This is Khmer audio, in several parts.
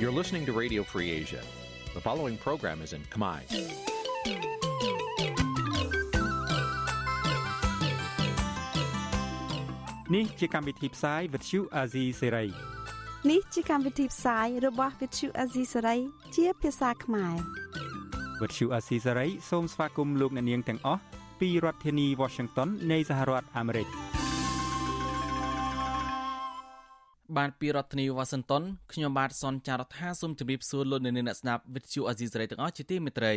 You're listening to Radio Free Asia. The following program is in Khmer. Nǐ chi càm bi tiệp xáy vệt chiu a zì sê ray នេះជាកម្មវិធីផ្សាយរបស់ Vithu Azisaray ជាភាសាខ្មែរ វត្តឈូអាស៊ីសេរីសូមស្វាគមន៍លោកអ្នកនាងទាំងអស់ពីរដ្ឋធានី Washington នៃសហរដ្ឋអាមេរិក បានពីរដ្ឋធានីវ៉ាស៊ីនតោនខ្ញុំបាទសនចាររថាសូមជម្រាបសួរលោកអ្នកនាងអ្នកស្ដាប់វិទ្យុអាស៊ីសេរីទាំងអស់ជាទីមេត្រី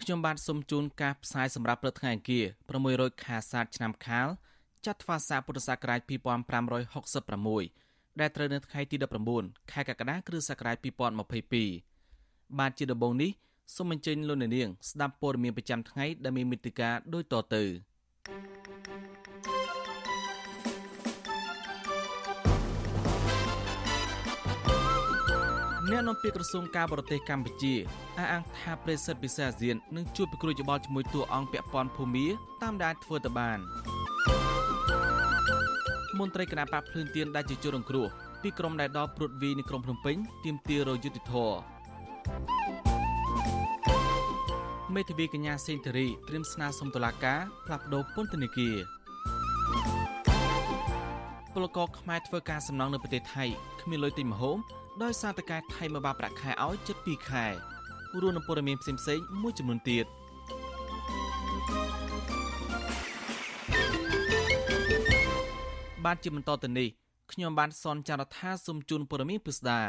ខ្ញុំបាទសូមជូនការផ្សាយសម្រាប់ព្រឹកថ្ងៃអង្គារ600ខែសាទឆ្នាំខាលចត្វាស័កពុទ្ធសករាជ2566ដែលត្រូវនៅថ្ងៃទី19ខែកក្កដាគ្រិស្តសករាជ2022បាទជាដំបូងនេះសូមអញ្ជើញលោកអ្នកនាងស្ដាប់ព័ត៌មានប្រចាំថ្ងៃដែលមានមេតិការដូចតទៅ អ្នកនាំពាក្យក្រសួងការបរទេសកម្ពុជាអះអាងថាប្រេសិតពិសេសអាស៊ាននឹងជួបពិគ្រោះយោបល់ជាមួយតួអង្គពាក់ព័ន្ធភូមាតាមដែលធ្វើទៅបានមន្ត្រីគណៈបកភ្លើនទៀនដែលជាជនរងគ្រោះពីក្រុមដែលដល់ព្រួតវីនៅក្រុងភ្នំពេញទាមទាររយុទ្ធធរមេធាវីកញ្ញាសេងធារីត្រៀមស្នើសុំតុលាការផ្លាស់ប្តូរពន្ធនាគារពលករខ្មែរធ្វើការសំណងនៅប្រទេសថៃគ្មានលុយទិញម្ហូប ដោយសារតែការថៃមកបាប្រាក់ខែឲ្យជិត2ខែរួមនឹងព័ត៌មានផ្សេងៗមួយចំនួនទៀតបានជាបន្តទៅនេះខ្ញុំបានសនចាររថាសូមជូនព័ត៌មានពិស្ដា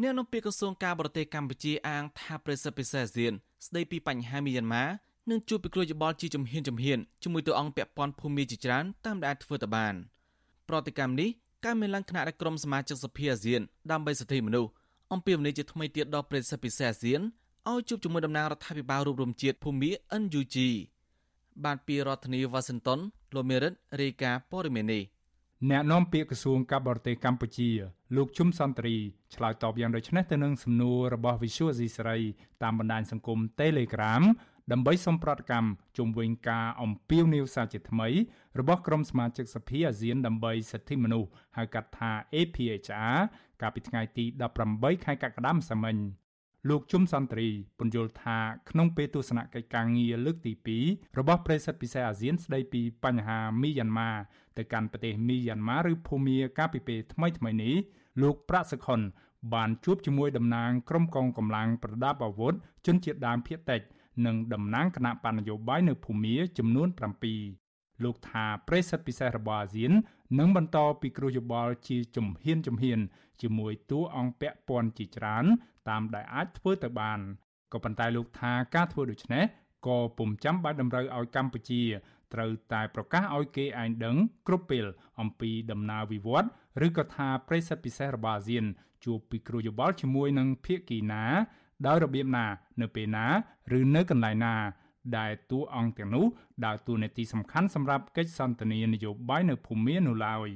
អ្នកនាំពាក្យក្រសួងការបរទេសកម្ពុជាអាងថាប្រេសិទ្ធពិសេសអាស៊ានស្ដីពីបញ្ហាមីយ៉ាន់ម៉ានឹងជួបពិគ្រោះយោបល់ជាជំហានជំហានជាមួយទៅអង្គពាក់ព័ន្ធភូមិជាច្រើនតាមដែលធ្វើទៅបានប្រតិកម្មនេះ កើតមានឡើងគណៈរដ្ឋក្រុមសមាជិកសភាអាស៊ានដើម្បីសិទ្ធិមនុស្សអំពីវនីជាថ្មីទៀតដល់ប្រេសិទ្ធពិសេសអាស៊ានឲ្យជួបជាមួយតំណាងរដ្ឋាភិបាលរួមរំជាតិភូមិ NUG បានពីរដ្ឋធានីវ៉ាស៊ីនតោនលោកមេរិតរាយការណ៍ព័ត៌មាននេះអ្នកនាំពាក្យក្រសួងការបរទេសកម្ពុជា លោកជុំសន្តិរីឆ្លើយតបយ៉ាងដូចនេះទៅនឹងសំណួររបស់ Visual Asia សេរីតាមបណ្ដាញសង្គម Telegram ដើម្បីសំប្រតិកម្មជុំវិញការអំពាវនាវសារជាថ្មីរបស់ក្រុមសមាជិកសភាអាស៊ានដើម្បីសិទ្ធិមនុស្សហៅកាត់ថា APHR កាលពីថ្ងៃទី18ខែកក្កដាម្សិលមិញលោកជុំសន្តិរីពន្យល់ថាក្នុងពេលទស្សនកិច្ចការងារលើកទី2របស់ប្រេសិតពិសេសអាស៊ានស្ដីពីបញ្ហាមីយ៉ាន់ម៉ាទៅកាន់ប្រទេសមីយ៉ាន់ម៉ាឬភូមាកាលពីពេលថ្មីថ្មីនេះលោកប្រាក់សុខុនបានជួបជាមួយតំណាងក្រុមកងកម្លាំងប្រដាប់អាវុធជនជាតិដើមភាគតិច និងតំណាងគណៈបណ្ឌនយោបាយនៅភូមាចំនួន7លោកថាប្រេសិតពិសេសរបស់អាស៊ាននឹងបន្តពីគ្រោះយោបល់ជាជំហានជំហាន ជាមួយតួអង្គពាក់ព័ន្ធជាច្រើន តាមដែលអាចធ្វើទៅបានក៏ប៉ុន្តែលោកថាការធ្វើដូច្នេះក៏ពុំចាំបាច់តម្រូវឲ្យកម្ពុជាត្រូវតែប្រកាសឲ្យគេឯងដឹងគ្រប់ពេលអំពីដំណើរវិវត្តឬក៏ថាប្រិសិទ្ធពិសេសរបស់អាស៊ានជួបពីគ្រោះយោបល់ជាមួយនឹងភាគីណា ដោយរបៀបណា នៅពេលណា ឬនៅកន្លែងណា ដែលតួអង្គទាំងនោះដើរតួនាទីសំខាន់សម្រាប់កិច្ចសន្ទនានយោបាយនៅភូមិនោះឡើយ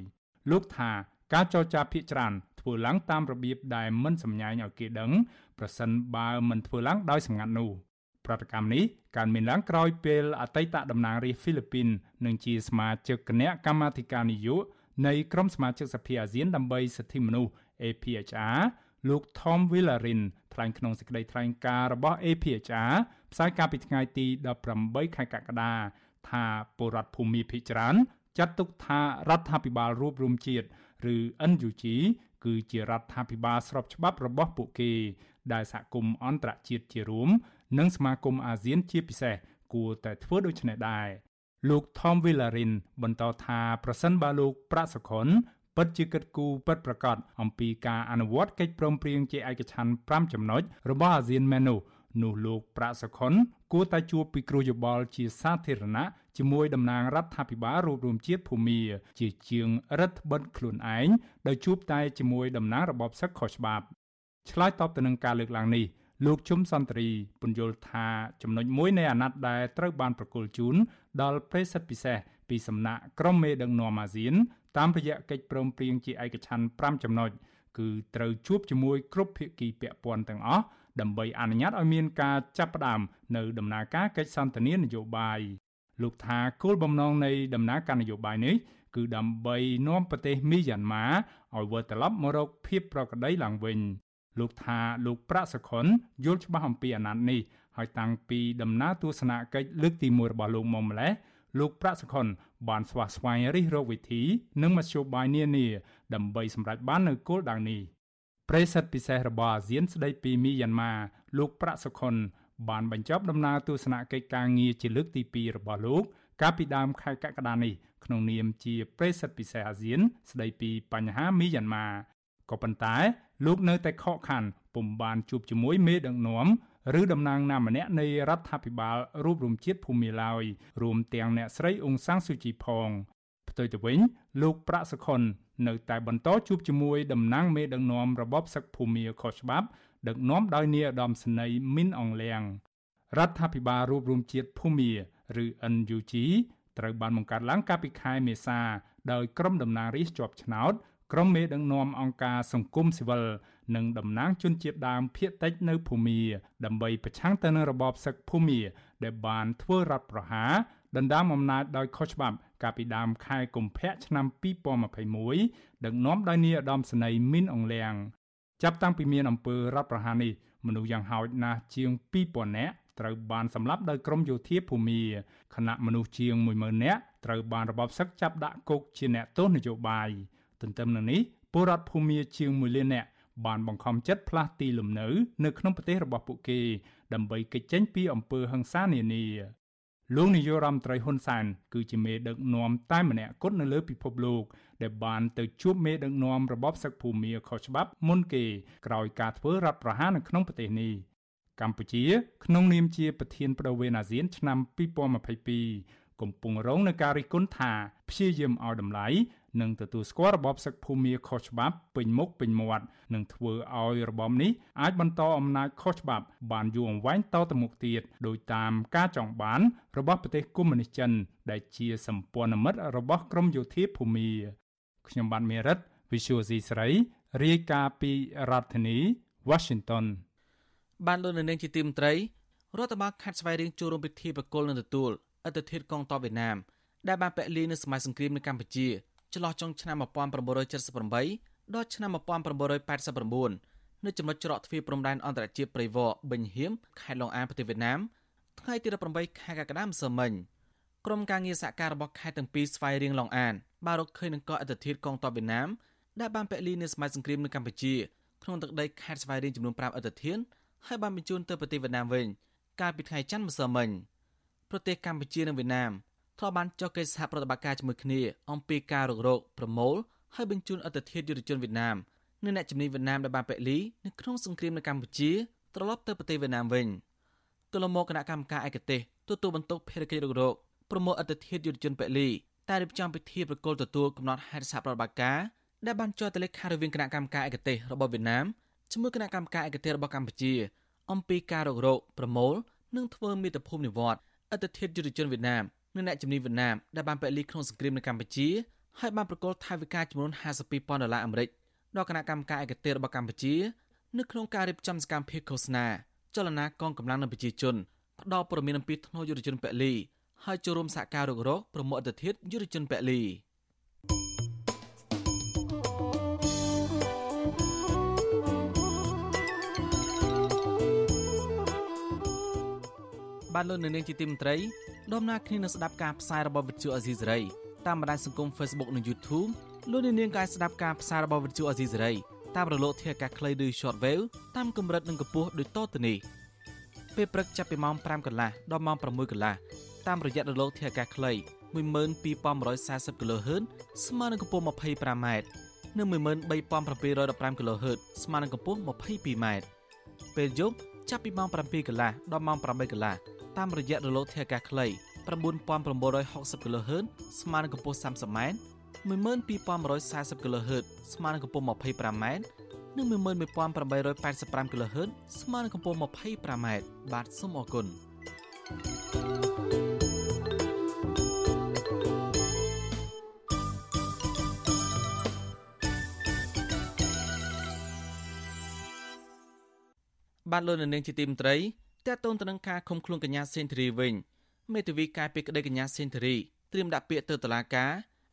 លោកថាការចរចាភាគច្រើនធ្វើឡើងតាមរបៀបដែលមិនសម្ញែងឲ្យគេដឹងប្រសិនបើមិនធ្វើឡើងដោយសម្ងាត់នោះប្រតិកម្មនេះកើតមានឡើងក្រោយពេលអតីតតំណាងរាស្ត្រហ្វីលីពីននិងជាសមាជិកគណៈកម្មាធិការនយោបាយនៃក្រុមសមាជិកសភាអាស៊ានដើម្បីសិទ្ធិមនុស្ស APHR លោក Tom Villarin ថ្លែងក្នុងសេចក្តីថ្លែងការណ៍របស់ APHR ផ្សាយកាលពីថ្ងៃទី18ខែកក្កដាថាពលរដ្ឋភូមិភាគច្រើនចាត់ទុកថារដ្ឋាភិបាលរួបរวมជាតិឬ NUG គឺជារដ្ឋាភិបាលស្របច្បាប់របស់ពួកគេ ដែលសហគមន៍អន្តរជាតិជារួមនិងសមាគមអាស៊ានជាពិសេសគួរតែធ្វើដូច្នេះដែរលោក Tom Villarin បន្តថាប្រសិនបើលោកប្រាក់សុខុន ពិតជាគិតគូរពិតប្រាកដអំពីការអនុវត្តកិច្ចព្រមព្រៀងជាឯកច្ឆន្ទ5ចំណុចរបស់អាស៊ានមែននោះនោះលោកប្រាក់សុខុនគួរតែជួបពិគ្រោះយោបល់ជាសាធារណៈជាមួយតំណាងរដ្ឋាភិបាលរួមរួមជាតិភូមា ជាជាងរដ្ឋបិទខ្លួនឯងដោយជួបតែជាមួយតំណាងរបបសឹកខុសច្បាប់ឆ្លើយតបទៅនឹងការលើកឡើងនេះលោកជុំសន្តិរីពន្យល់ថាចំណុចមួយនៃអាណត្តិដែលត្រូវបានប្រគល់ជូនដល់ប្រេសិតពិសេសពីសំណាក់ក្រុមមេដឹកនាំអាស៊ាន តាមរយៈកិច្ចព្រមព្រៀងជាឯកច្ឆន្ទ5ចំណុចគឺត្រូវជួបជាមួយគ្រប់ភាគីពាក់ព័ន្ធទាំងអស់ដើម្បីអនុញ្ញាតឲ្យមានការចាប់ផ្ដើមនៅដំណើរការកិច្ចសន្ទនានយោបាយលោកថាគោលបំណងនៃដំណើរការនយោបាយនេះគឺដើម្បីនាំប្រទេសមីយ៉ាន់ម៉ាឲ្យវិលត្រឡប់មករកភាពប្រក្រតីឡើងវិញលោកថាលោកប្រាក់សុខុនយល់ច្បាស់អំពីអាណត្តិនេះហើយតាំងពីដំណើរទស្សនកិច្ចលើកទី1របស់លោកមកម្លេះលោកប្រាក់សុខុន បានស្វះស្វែងរិះរកវិធី និងមធ្យោបាយនានាដើម្បីសម្រេចបាននូវគោលដៅនេះប្រិស័ទពិសេសរបស់អាស៊ានស្ដីពីមីយ៉ាន់ម៉ាលោកប្រាក់សុខុនបានបញ្ចប់ដំណើរទស្សនកិច្ចការងារជាលើកទី2របស់លោក កាលពីដើមខែកក្កដានេះក្នុងនាមជាប្រិស័ទពិសេសអាស៊ាន ស្ដីពីបញ្ហាមីយ៉ាន់ម៉ាក៏ប៉ុន្តែលោកនៅតែខកខានពុំបានជួបជាមួយមេដឹកនាំ ឬតំណាងណាម្នាក់នៃរដ្ឋាភិបាលរូបរំជាតិភូមាឡើយរួមទាំងអ្នកស្រីអ៊ុងសាំងស៊ូជីផងផ្ទុយទៅវិញលោកប្រាក់សុខុននៅតែបន្តជួបជាមួយតំណាងមេដឹកនាំរបបសឹកភូមាខុសច្បាប់ដឹកនាំដោយនាយឧត្តមសេនីយ៍មីនអងលៀងរដ្ឋាភិបាលរួបរวมជាតិភូមាឬ NUG ត្រូវបានបង្កើតឡើងកាលពីខែមេសាដោយក្រុមតំណាងរាស្ត្រជាប់ឆ្នោតក្រុមមេដឹកនាំអង្គការសង្គមស៊ីវិល និងតំណាងជនជាតិដើមភាគតិចនៅភូមា ដើម្បីប្រឆាំងទៅនឹងរបបសឹកភូមា ដែលបានធ្វើរដ្ឋប្រហារដណ្ដើមអំណាចដោយខុសច្បាប់ កាលពីដើមខែកុម្ភៈឆ្នាំ2021ដឹកនាំដោយនាយឧត្តមសេនីយ៍មីនអងលៀងចាប់តាំងពីមានអំពើរដ្ឋប្រហារនេះមនុស្សយ៉ាងហោចណាស់ជាង2000នាក់ត្រូវបានសម្លាប់ដោយក្រុមយោធាភូមាខណៈមនុស្សជាង10000នាក់ត្រូវបានរបបសឹកចាប់ដាក់គុកជាអ្នកទោសនយោបាយទន្ទឹមនឹងនេះពលរដ្ឋភូមាជាង1លាននាក់ បានបង្ខំចិត្តផ្លាស់ទីលំនៅនៅក្នុងប្រទេសរបស់ពួកគេ ដើម្បីគេចចេញពីអំពើហិង្សានានាលោកនាយករដ្ឋមន្ត្រីហ៊ុនសែនគឺជាមេដឹកនាំតែម្នាក់គត់នៅលើពិភពលោក ដែលបានទៅជួបមេដឹកនាំរបបសឹកភូមាខុសច្បាប់មុនគេក្រោយការធ្វើរដ្ឋប្រហារនៅក្នុងប្រទេសនេះកម្ពុជាក្នុងនាមជាប្រធានបដូវវេនអាស៊ានឆ្នាំ2022កំពុងរងនឹងការរិះគន់ថាព្យាយាមឲ្យតម្លៃ និងទទួលស្គាល់របបសឹកភូមាខុសច្បាប់ពេញមុខពេញមាត់នឹងធ្វើឲ្យរបបនេះអាចបន្តអំណាចខុសច្បាប់បានយូរអង្វែងតទៅមុខទៀតដោយតាមការចង់បាន របស់ប្រទេសកុម្មុយនីសចិន ដែលជាសម្ព័ន្ធមិត្តរបស់ក្រមយោធាភូមាខ្ញុំបានមេរិត Visual C ស្រីរាយការណ៍ពីរដ្ឋធានី Washington បានលោកនៅនាងជាទីមត្រីរដ្ឋបាលខាត់ស្វែងរៀងចូលរួមពិធីប្រគល់នឹងទទួលអត្តធិធកងទ័ពវៀតណាមដែលបានពាក់លីនៅសម័យសង្គ្រាមនៅកម្ពុជា ចន្លោះចុងឆ្នាំ1978ដល់ឆ្នាំ1989នៅចំណុចច្រកទ្វារព្រំដែនអន្តរជាតិព្រៃវរប៊ិញហៀមខេត្តឡុងអានប្រទេសវៀតណាមថ្ងៃទី18ខែកក្កដាម្សិលមិញក្រុមការងារសហការរបស់ខេត្តទាំងពីរស្វ័យរៀងឡុងអានបានរកឃើញនឹងកោះអត្តធិធកងទ័ពវៀតណាមដែលបានពាក់លីនៅសម័យសង្គ្រាមនៅកម្ពុជាក្នុងទឹកដីខេត្តស្វាយរៀងចំនួន5អត្តធិធហើយបានបញ្ជូនទៅប្រទេសវៀតណាមវិញកាលពីថ្ងៃច័ន្ទម្សិលមិញប្រទេសកម្ពុជានិងវៀតណាម ធ្លាប់បានចុះកិច្ចសហប្រតិបត្តិការជាមួយគ្នាអំពីការរករោគប្រមូលហើយបញ្ជូនអត្តធិធយុទ្ធជនវៀតណាមនិងអ្នកជំនាញវៀតណាមដែលបានពលីនៅក្នុងសង្គ្រាមនៅកម្ពុជាត្រឡប់ទៅប្រទេសវៀតណាមវិញទល់មកគណៈកម្មការឯកទេសទទួលបន្ទុកភារកិច្ចរករោគប្រមូលអត្តធិធយុទ្ធជនពលីតែរៀបចំពិធីប្រគល់ទទួលកំណត់ហេតុសហប្រតិបត្តិការដែលបានចុះទៅលេខរវាងគណៈកម្មការឯកទេសរបស់វៀតណាមជាមួយគណៈកម្មការឯកទេសរបស់កម្ពុជា អំពីការរករោគប្រមូលនិងធ្វើមេត្តាភូមិនិវត្តអត្តធិធយុទ្ធជនវៀតណាម និងអ្នកជំនាញវៀតណាមដែលបានពលីក្នុងសង្គ្រាមនៅកម្ពុជាហើយបានប្រកល់ថវិកាចំនួន52,000ដុល្លារអាមេរិកដល់គណៈកម្មការឯកទេសរបស់កម្ពុជានៅក្នុងការរៀបចំសកម្មភាពឃោសនាចលនាកងកម្លាំងនិងប្រជាជនផ្ដល់ព័ត៌មានអំពីធ្នូយុទ្ធជនពលីហើយចូលរួមសហការរករកប្រមុខអន្តរជាតិយុទ្ធជនពលីបានលោកនៅនាងជាទីមន្ត្រី ដំណើរគ្នានឹងស្ដាប់ការផ្សាយរបស់វិទ្យុអេស៊ីសេរីតាមបណ្ដាញសង្គម Facebook និង YouTube លោកនៅនាងក៏អាចស្ដាប់ការផ្សាយរបស់វិទ្យុអេស៊ីសេរីតាមរលកធាតុអាកាសខ្លីឬ Shortwave តាមកម្រិតនិងកម្ពស់ដូចតទៅនេះពេលព្រឹកចាប់ពីម៉ោង5កន្លះដល់ម៉ោង6កន្លះតាមរយៈរលកធាតុអាកាសខ្លី12140 kHz ស្មើនឹងកម្ពស់ 25m និង13715 kHz ស្មើនឹងកម្ពស់ 22m ពេលយប់ចាប់ពីម៉ោង7កន្លះដល់ម៉ោង8កន្លះ តាមរយៈរលកធាតុអាកាសខ្លី9960 kHz ស្មើនឹងកម្ពស់ 30m 12140 kHz ស្មើនឹងកម្ពស់ 25m និង11885 kHz ស្មើនឹងកម្ពស់ 25m បាទសូមអរគុណបាទលោកនាងជាទីមន្ត្រី តើតូនទៅនឹងការឃុំខ្លួនកញ្ញាសេនធរីវិញមេធាវីការពីក្តីកញ្ញាសេនធរីត្រៀមដាក់ពាក្យទៅតុលាការ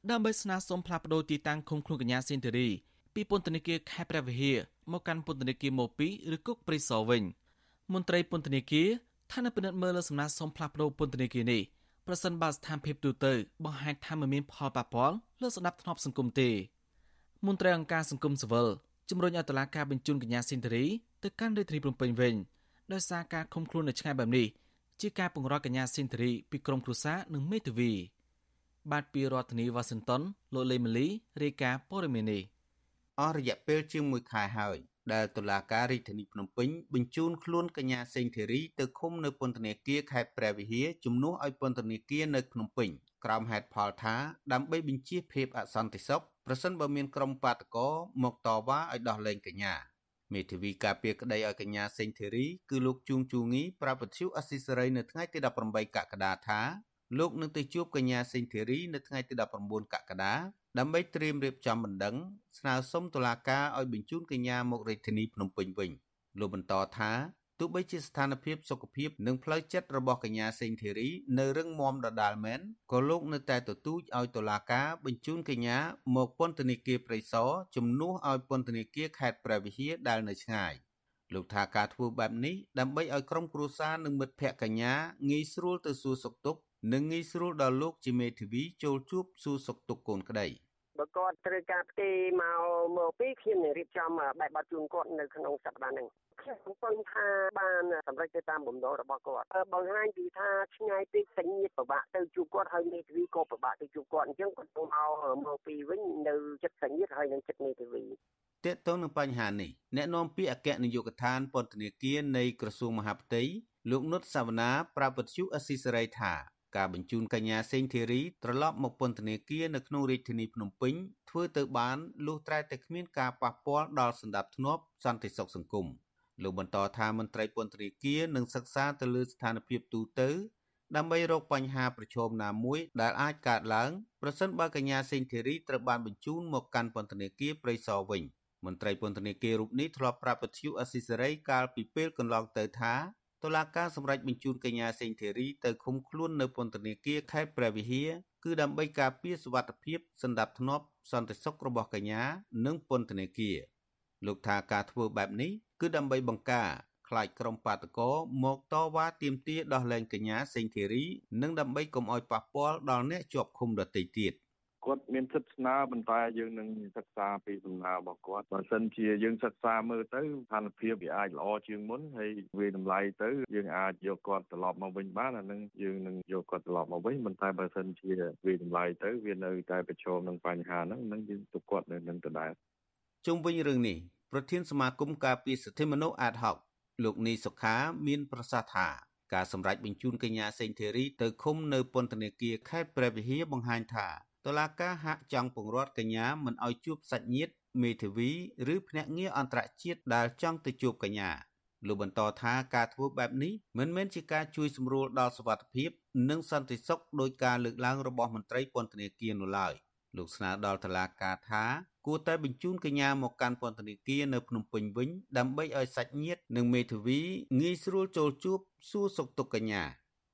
ដើម្បីស្នើសុំផ្លាស់ប្តូរទីតាំងឃុំខ្លួនកញ្ញាសេនធរីពីពន្ធនាគារខេត្តព្រះវិហារមកកាន់ពន្ធនាគារម៉ូពីឬគុកព្រៃសរវិញមន្ត្រីពន្ធនាគារថានៅពិនិត្យមើលលើសំណើសុំផ្លាស់ប្តូរពន្ធនាគារនេះប្រសិនបើស្ថានភាពទូទៅបង្ហាញថាមិនមានផលប៉ះពាល់លើសណ្ដាប់ធ្នាប់សង្គមទេមន្ត្រីអង្គការសង្គមស៊ីវិលជំរុញឲ្យតុលាការបញ្ជូនកញ្ញាស៊ីនធារីទៅកាន់រាជធានីភ្នំពេញវិញ ដោយសារការឃុំខ្លួននៅឆ្ងាយបែបនេះជាការពង្រត់កញ្ញាស៊ីនធារីពីក្រុមគ្រួសារនិងមេធាវីបាទពីរដ្ឋធានីវ៉ាស៊ីនតោនលោកលេម៉ាលីរាយការណ៍ព័ត៌មាននេះអស់រយៈពេលជាង1ខែហើយដែលតុលាការរាជធានីភ្នំពេញបញ្ជូនខ្លួនកញ្ញាសេងធីរីទៅឃុំនៅពន្ធនាគារខេត្តព្រះវិហារជំនួសឲ្យពន្ធនាគារនៅភ្នំពេញក្រោមហេតុផលថាដើម្បីបញ្ជៀសភាពអសន្តិសុខប្រសិនបើមានក្រុមបាតកោមកតវ៉ាឲ្យដោះលែងកញ្ញា មេធាវីការពារក្តីឲ្យកញ្ញាសេងធីរីគឺលោកជួងជូងីប្រាប់វិទ្យុអស៊ីសេរីនៅថ្ងៃទី18កក្កដាថាលោកនឹងទៅជួបកញ្ញាសេងធីរីនៅថ្ងៃទី19កក្កដាដើម្បីត្រៀមរៀបចំបណ្ដឹងស្នើសុំតុលាការឲ្យបញ្ជូនកញ្ញាមករាជធានីភ្នំពេញវិញលោកបន្តថា ទោះបីជាស្ថានភាពសុខភាពនិងផ្លូវចិត្តរបស់កញ្ញាសេងធីរីនៅរឹងមាំដដាលមែនក៏លោកនៅតែទទូចឲ្យតុលាការបញ្ជូនកញ្ញាមកពន្ធនាគារព្រៃសរជំនួសឲ្យពន្ធនាគារខេត្តព្រះវិហារដែលនៅឆ្ងាយលោកថាការធ្វើបែបនេះដើម្បីឲ្យក្រុមគ្រួសារនិងមិត្តភ័ក្តិកញ្ញាងាយស្រួលទៅសួរសុខទុក្ខនិងងាយស្រួលដល់លោកជាមេធាវីចូលជួបសួរសុខទុក្ខកូនក្តី បើគាត់ត្រូវការផ្ទេមកមកពីខ្ញុំនឹងរៀបចំបែបបាត់ជូនគាត់នៅក្នុងសប្តាហ៍នេះខ្ញុំសង្កត់ថាបានសម្រេចទៅតាមបំណងរបស់គាត់បង្ហាញពីថាឆ្ងាយពេកសញ្ញាពិបាកទៅជួបគាត់ហើយមេធាវីក៏ពិបាកទៅជួបគាត់អញ្ចឹងគាត់ទៅមកមកពីវិញនៅចិត្តសញ្ញាហើយនឹងចិត្តមេធាវីតើតើនឹងបញ្ហានេះអ្នកនាំពាក្យអគ្គនាយកដ្ឋានពន្ធនាគារនៃក្រសួងមហាផ្ទៃលោកនុតសាវណ្ណាប្រាប់វិទ្យុអស៊ីសេរីថា ការបញ្ជូនកញ្ញាសេងធីរីត្រឡប់មកពន្ធនាគារនៅក្នុងរាជធានីភ្នំពេញធ្វើទៅបានលុះត្រែតែគ្មានការប៉ះពាល់ដល់សន្តិភាពសន្តិសុខសង្គមលោកបន្តថាមន្ត្រីពន្ធនាគារនឹងសិក្សាទៅលើស្ថានភាពទូទៅដើម្បីរកបញ្ហាប្រឈមណាមួយដែលអាចកើតឡើងប្រសិនបើកញ្ញាសេងធីរីត្រូវបានបញ្ជូនមកកាន់ពន្ធនាគារព្រៃសរវិញមន្ត្រីពន្ធនាគាររូបនេះធ្លាប់ប្រាប់ពធ្យុអស៊ីសេរីកាលពីពេលកន្លងទៅថា តុលាការសម្រេចបញ្ជូនកញ្ញាសេងធីរីទៅឃុំខ្លួននៅពន្ធនាគារខេត្តព្រះវិហារគឺដើម្បីការពារសុវត្ថិភាពសន្តិភាពសន្តិសុខរបស់កញ្ញានិងពន្ធនាគារលោកថាការធ្វើបែបនេះគឺដើម្បីបង្ការខ្លាចក្រុមបាតកោមកតវ៉ាទាមទារដោះលែងកញ្ញាសេងធីរីនិងដើម្បីកុំឲ្យប៉ះពាល់ដល់អ្នកជាប់ឃុំដទៃទៀត គាត់មានសិទ្ធិស្នើប៉ុន្តែយើងនឹងសិក្សាពីសំណើរបស់គាត់បើសិនជាយើងសិក្សាមើលទៅស្ថានភាពវាអាចល្អជាងមុនហើយវាតម្លៃទៅយើងអាចយកគាត់ត្រឡប់មកវិញបានអានឹងយើងនឹងយកគាត់ត្រឡប់មកវិញប៉ុន្តែបើសិនជាវាតម្លៃទៅវានៅតែប្រឈមនឹងបញ្ហាហ្នឹងនឹងយើងទុកគាត់នៅនឹងដដែលជុំវិញរឿងនេះប្រធានសមាគមការពារសិទ្ធិមនុស្សអាតហុកលោកនីសុខាមានប្រសាសន៍ថាការសម្រេចបញ្ជូនកញ្ញាសេងធីរីទៅឃុំនៅពន្ធនាគារខេត្តព្រះវិហារបង្ហាញថា តុលាការហាក់ចង់ពង្រត់កញ្ញាមិនឲ្យជួបសាច់ញាតិមេធាវីឬភ្នាក់ងារអន្តរជាតិដែលចង់ទៅជួបកញ្ញាលោកបន្តថាការធ្វើបែបនេះមិនមែនជាការជួយសម្រួលដល់សុវត្ថិភាព និងសន្តិសុខដោយការលើកឡើងរបស់មន្ត្រីពន្ធនាគារនោះឡើយលោកស្នើដល់តុលាការថាគួរតែបញ្ជូនកញ្ញាមកកាន់ពន្ធនាគារនៅភ្នំពេញវិញដើម្បីឲ្យសាច់ញាតិនិងមេធាវីងាយស្រួលចូលជួបសួរសុខទុក្ខកញ្ញា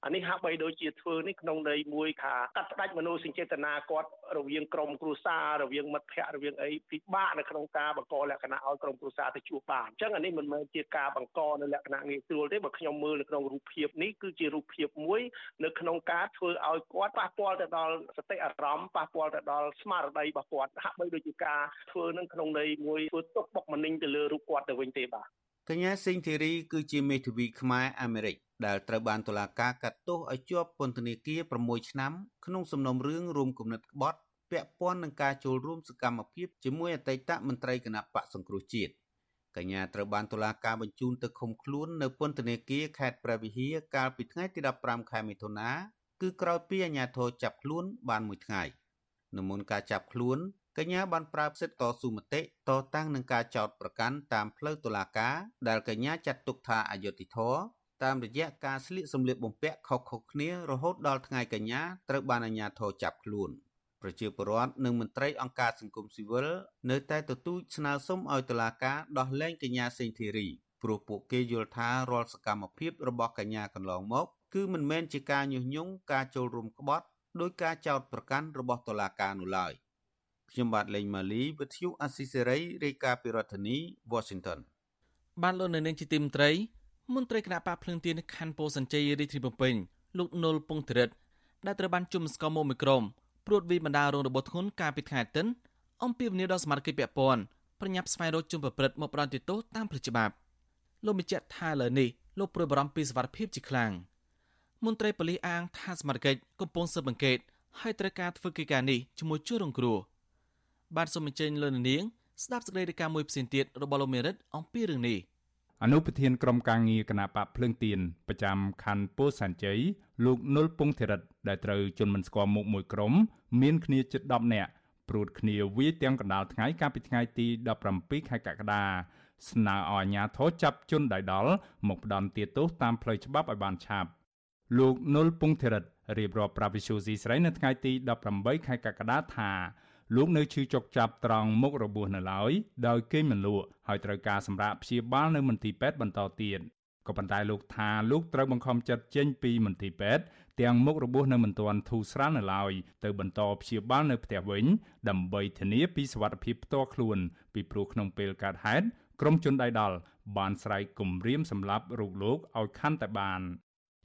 អានេះហាក់បីដូចជាធ្វើនេះក្នុងន័យមួយថាកាត់ផ្ដាច់មនោសញ្ចេតនាគាត់រវាងក្រុមគ្រួសាររវាងមិត្តភ័ក្តិរវាងអីពិបាកនៅក្នុងការបង្កលក្ខណៈឲ្យក្រុមគ្រួសារទៅជួបបានអញ្ចឹងអានេះមិនមែនជាការបង្កនៅលក្ខណៈងាយស្រួលទេបើខ្ញុំមើលនៅក្នុងរូបភាពនេះគឺជារូបភាពមួយនៅក្នុងការធ្វើឲ្យគាត់ប៉ះពាល់ទៅដល់សតិអារម្មណ៍ប៉ះពាល់ទៅដល់ស្មារតីរបស់គាត់ហាក់បីដូចជាការធ្វើនឹងក្នុងន័យមួយធ្វើទុកបុកម្នេញទៅលើរូបគាត់ទៅវិញទេបាទកញ្ញាសេងធីរីគឺជាមេធាវីខ្មែរអាមេរិក ដែលត្រូវបានតុលាការកាត់ទោសឲ្យជាប់ពន្ធនាគារ6ឆ្នាំក្នុងសំណុំរឿងរួមគំនិតក្បត់ពាក់ព័ន្ធនឹងការចូលរួមសកម្មភាពជាមួយអតីតមន្ត្រីគណៈបកសង្គ្រោះជាតិកញ្ញាត្រូវបានតុលាការបញ្ជូនទៅឃុំខ្លួននៅពន្ធនាគារខេត្តព្រះវិហារកាលពីថ្ងៃទី15ខែមិថុនាគឺក្រោយពីអាជ្ញាធរចាប់ខ្លួនបានមួយថ្ងៃនៅមុនការចាប់ខ្លួនកញ្ញាបានប្រើសិទ្ធិតស៊ូមតិតតាំងនឹងការចោទប្រកាន់តាមផ្លូវតុលាការដែលកញ្ញាចាត់ទុកថាអយុត្តិធម៌ តាមរយៈការស្លៀកសម្លៀកបំពាក់ខុសៗគ្នារហូតដល់ថ្ងៃកញ្ញាត្រូវបានអាជ្ញាធរចាប់ខ្លួនប្រជាពលរដ្ឋនិងមន្ត្រីអង្គការសង្គមស៊ីវិលនៅតែទទូចស្នើសុំឲ្យតុលាការដោះលែងកញ្ញាសេងធីរីព្រោះពួកគេយល់ថារាល់សកម្មភាពរបស់កញ្ញាកន្លងមក គឺមិនមែនជាការញុះញង់ការចូលរួមក្បត់ដោយការចោទប្រកាន់របស់តុលាការនោះឡើយខ្ញុំបាទលេងម៉ាលីវិទ្យុអស៊ីសេរីរាយការណ៍ពីរដ្ឋធានី Washington បានលោកនៅនាងជាទីមត្រី មន្ត្រីគណៈបកភ្លឹងទៀនខណ្ឌពោធិ៍សែនជ័យរាជធានីភ្នំពេញលោកនុលពងធរិតដែលត្រូវបានជុំស្គមមកមីក្រុមព្រួតវិបណ្ដារងរបបធ្ងន់កាលពីថ្ងៃអាទិត្យអំពីវិនិយោគដល់សមាជិកពាក់ព័ន្ធប្រញាប់ស្វែងរកជនប្រព្រឹត្តមកផ្ដន្ទាទោសតាមផ្លូវច្បាប់លោកបញ្ជាក់ថាលើនេះលោកព្រួយបារម្ភពីសវត្ថិភាពជាខ្លាំងមន្ត្រីប៉ូលីសអាងថាសមាជិកកំពុងស៊ើបអង្កេតហើយត្រូវការធ្វើកិច្ចការនេះជាមួយជួររងគ្រោះបានសូមអញ្ជើញលោកនាងស្ដាប់សេចក្តីរាយការណ៍មួយផ្សេងទៀតរបស់លោកមេរិតអំពីរឿងនេះ អនុប្រធានក្រុមការងារគណៈបកភ្លើងទៀនប្រចាំខណ្ឌពោធិ៍សែនជ័យលោកនុលពងធិរិតដែលត្រូវជន់មិនស្គាល់មុខមួយក្រុមមានគ្នាជិត10នាក់ព្រួតគ្នាវាយទាំងកណ្ដាលថ្ងៃកាលពីថ្ងៃទី17ខែកក្កដាស្នើឲ្យអាជ្ញាធរចាប់ជនដៃដល់មកផ្ដន់ទាទោសតាមផ្លូវច្បាប់ឲ្យបានឆាប់លោកនុលពងធិរិតរៀបរាប់ប្រាវិសុយស៊ីស្រីនៅថ្ងៃទី18ខែកក្កដាថា លោកនៅឈឺចុកចាប់ត្រង់មុខរបួសនៅឡើយដោយគេងមិនលក់ហើយត្រូវការសម្រាប់ព្យាបាលនៅមន្ទីរពេទ្យបន្តទៀតក៏ប៉ុន្តែលោកថាលោកត្រូវបង្ខំចិត្តចេញពីមន្ទីរពេទ្យទាំងមុខរបួសនៅមិនទាន់ធូរស្រាលនៅឡើយទៅបន្តព្យាបាលនៅផ្ទះវិញ ដើម្បីធានាពីសុវត្ថិភាពផ្ទាល់ខ្លួន ពីព្រោះក្នុងពេលកើតហេតុក្រុមជនដៃដល់បានស្រែកគំរាមសម្លាប់រូបលោកឲ្យខាន់តែបាន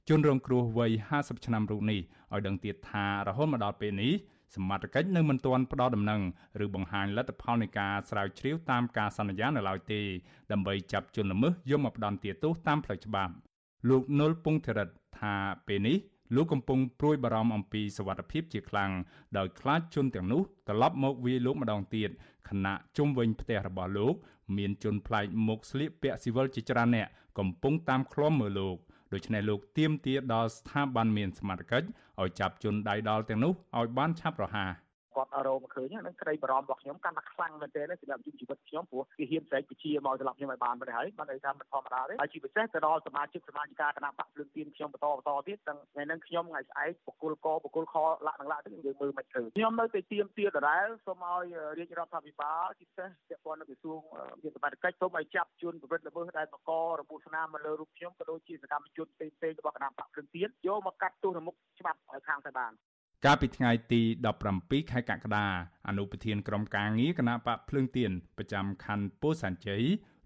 ជនរងគ្រោះវ័យ50ឆ្នាំរូបនេះឲ្យដឹងទៀតថារហូតមកដល់ពេលនេះ សមត្ថកិច្ចនៅមិនទាន់ផ្ដល់ដំណឹងឬបង្ហាញលទ្ធផលនៃការស្រាវជ្រាវតាមការសន្យានៅឡើយទេដើម្បីចាប់ជនល្មើសយកមកផ្ដន្ទាទោសតាមផ្លូវច្បាប់លោកនុលពងធរិតថាពេលនេះលោកកំពុងព្រួយបារម្ភអំពីសវត្ថិភាពជាខ្លាំងដោយខ្លាចជនទាំងនោះត្រឡប់មកវាយលោកម្ដងទៀតខណៈជុំវិញផ្ទះរបស់លោក មានជនប្លែកមុខស្លៀកពាក់ស៊ីវិលជាច្រើនអ្នកកំពុងតាមឃ្លាំមើលលោក ដូច្នេះលោកទៀមទាដល់ស្ថាប័នមានសមត្ថកិច្ចឲ្យចាប់ជនដៃដល់ទាំងនោះឲ្យបានឆាប់រហ័ស គាត់រកមកឃើញហ្នឹងក្តីបារម្ភរបស់ខ្ញុំកាន់តែខ្លាំងមែនទែនសម្រាប់ជីវិតខ្ញុំព្រោះគេហ៊ានស្រែកពជាមកសម្រាប់ខ្ញុំឲ្យបានមិនហើយបានន័យថាមិនធម្មតាទេហើយជាពិសេសទៅដល់សមាជិកសមាជិកាគណៈបកភ្លើងទៀនខ្ញុំបន្តបន្តទៀតទាំងថ្ងៃហ្នឹងខ្ញុំថ្ងៃស្អែកបកគលកបកគលខលាក់នឹងលាក់ទៅយើងមើលមិនឃើញខ្ញុំនៅតែទៀមទាដដែលសូមឲ្យរាជរដ្ឋាភិបាលជាពិសេសពាក់ព័ន្ធនឹងក្រសួងមានសមត្ថកិច្ចសូមឲ្យចាប់ជនប្រព្រឹត្តល្មើសដែលបករបួសស្នាមមកលើរូបខ្ញុំក៏ដូចជាសកម្មជនផ្សេងៗរបស់គណៈបកភ្លើងទៀនយកមកកាត់ទោសនៅមុខច្បាប់ឲ្យខាងទៅបាន កាលពីថ្ងៃទី17ខែកក្កដាអនុប្រធានក្រុមការងារគណៈបកភ្លើងទៀនប្រចាំខណ្ឌពោធិ៍សែនជ័យ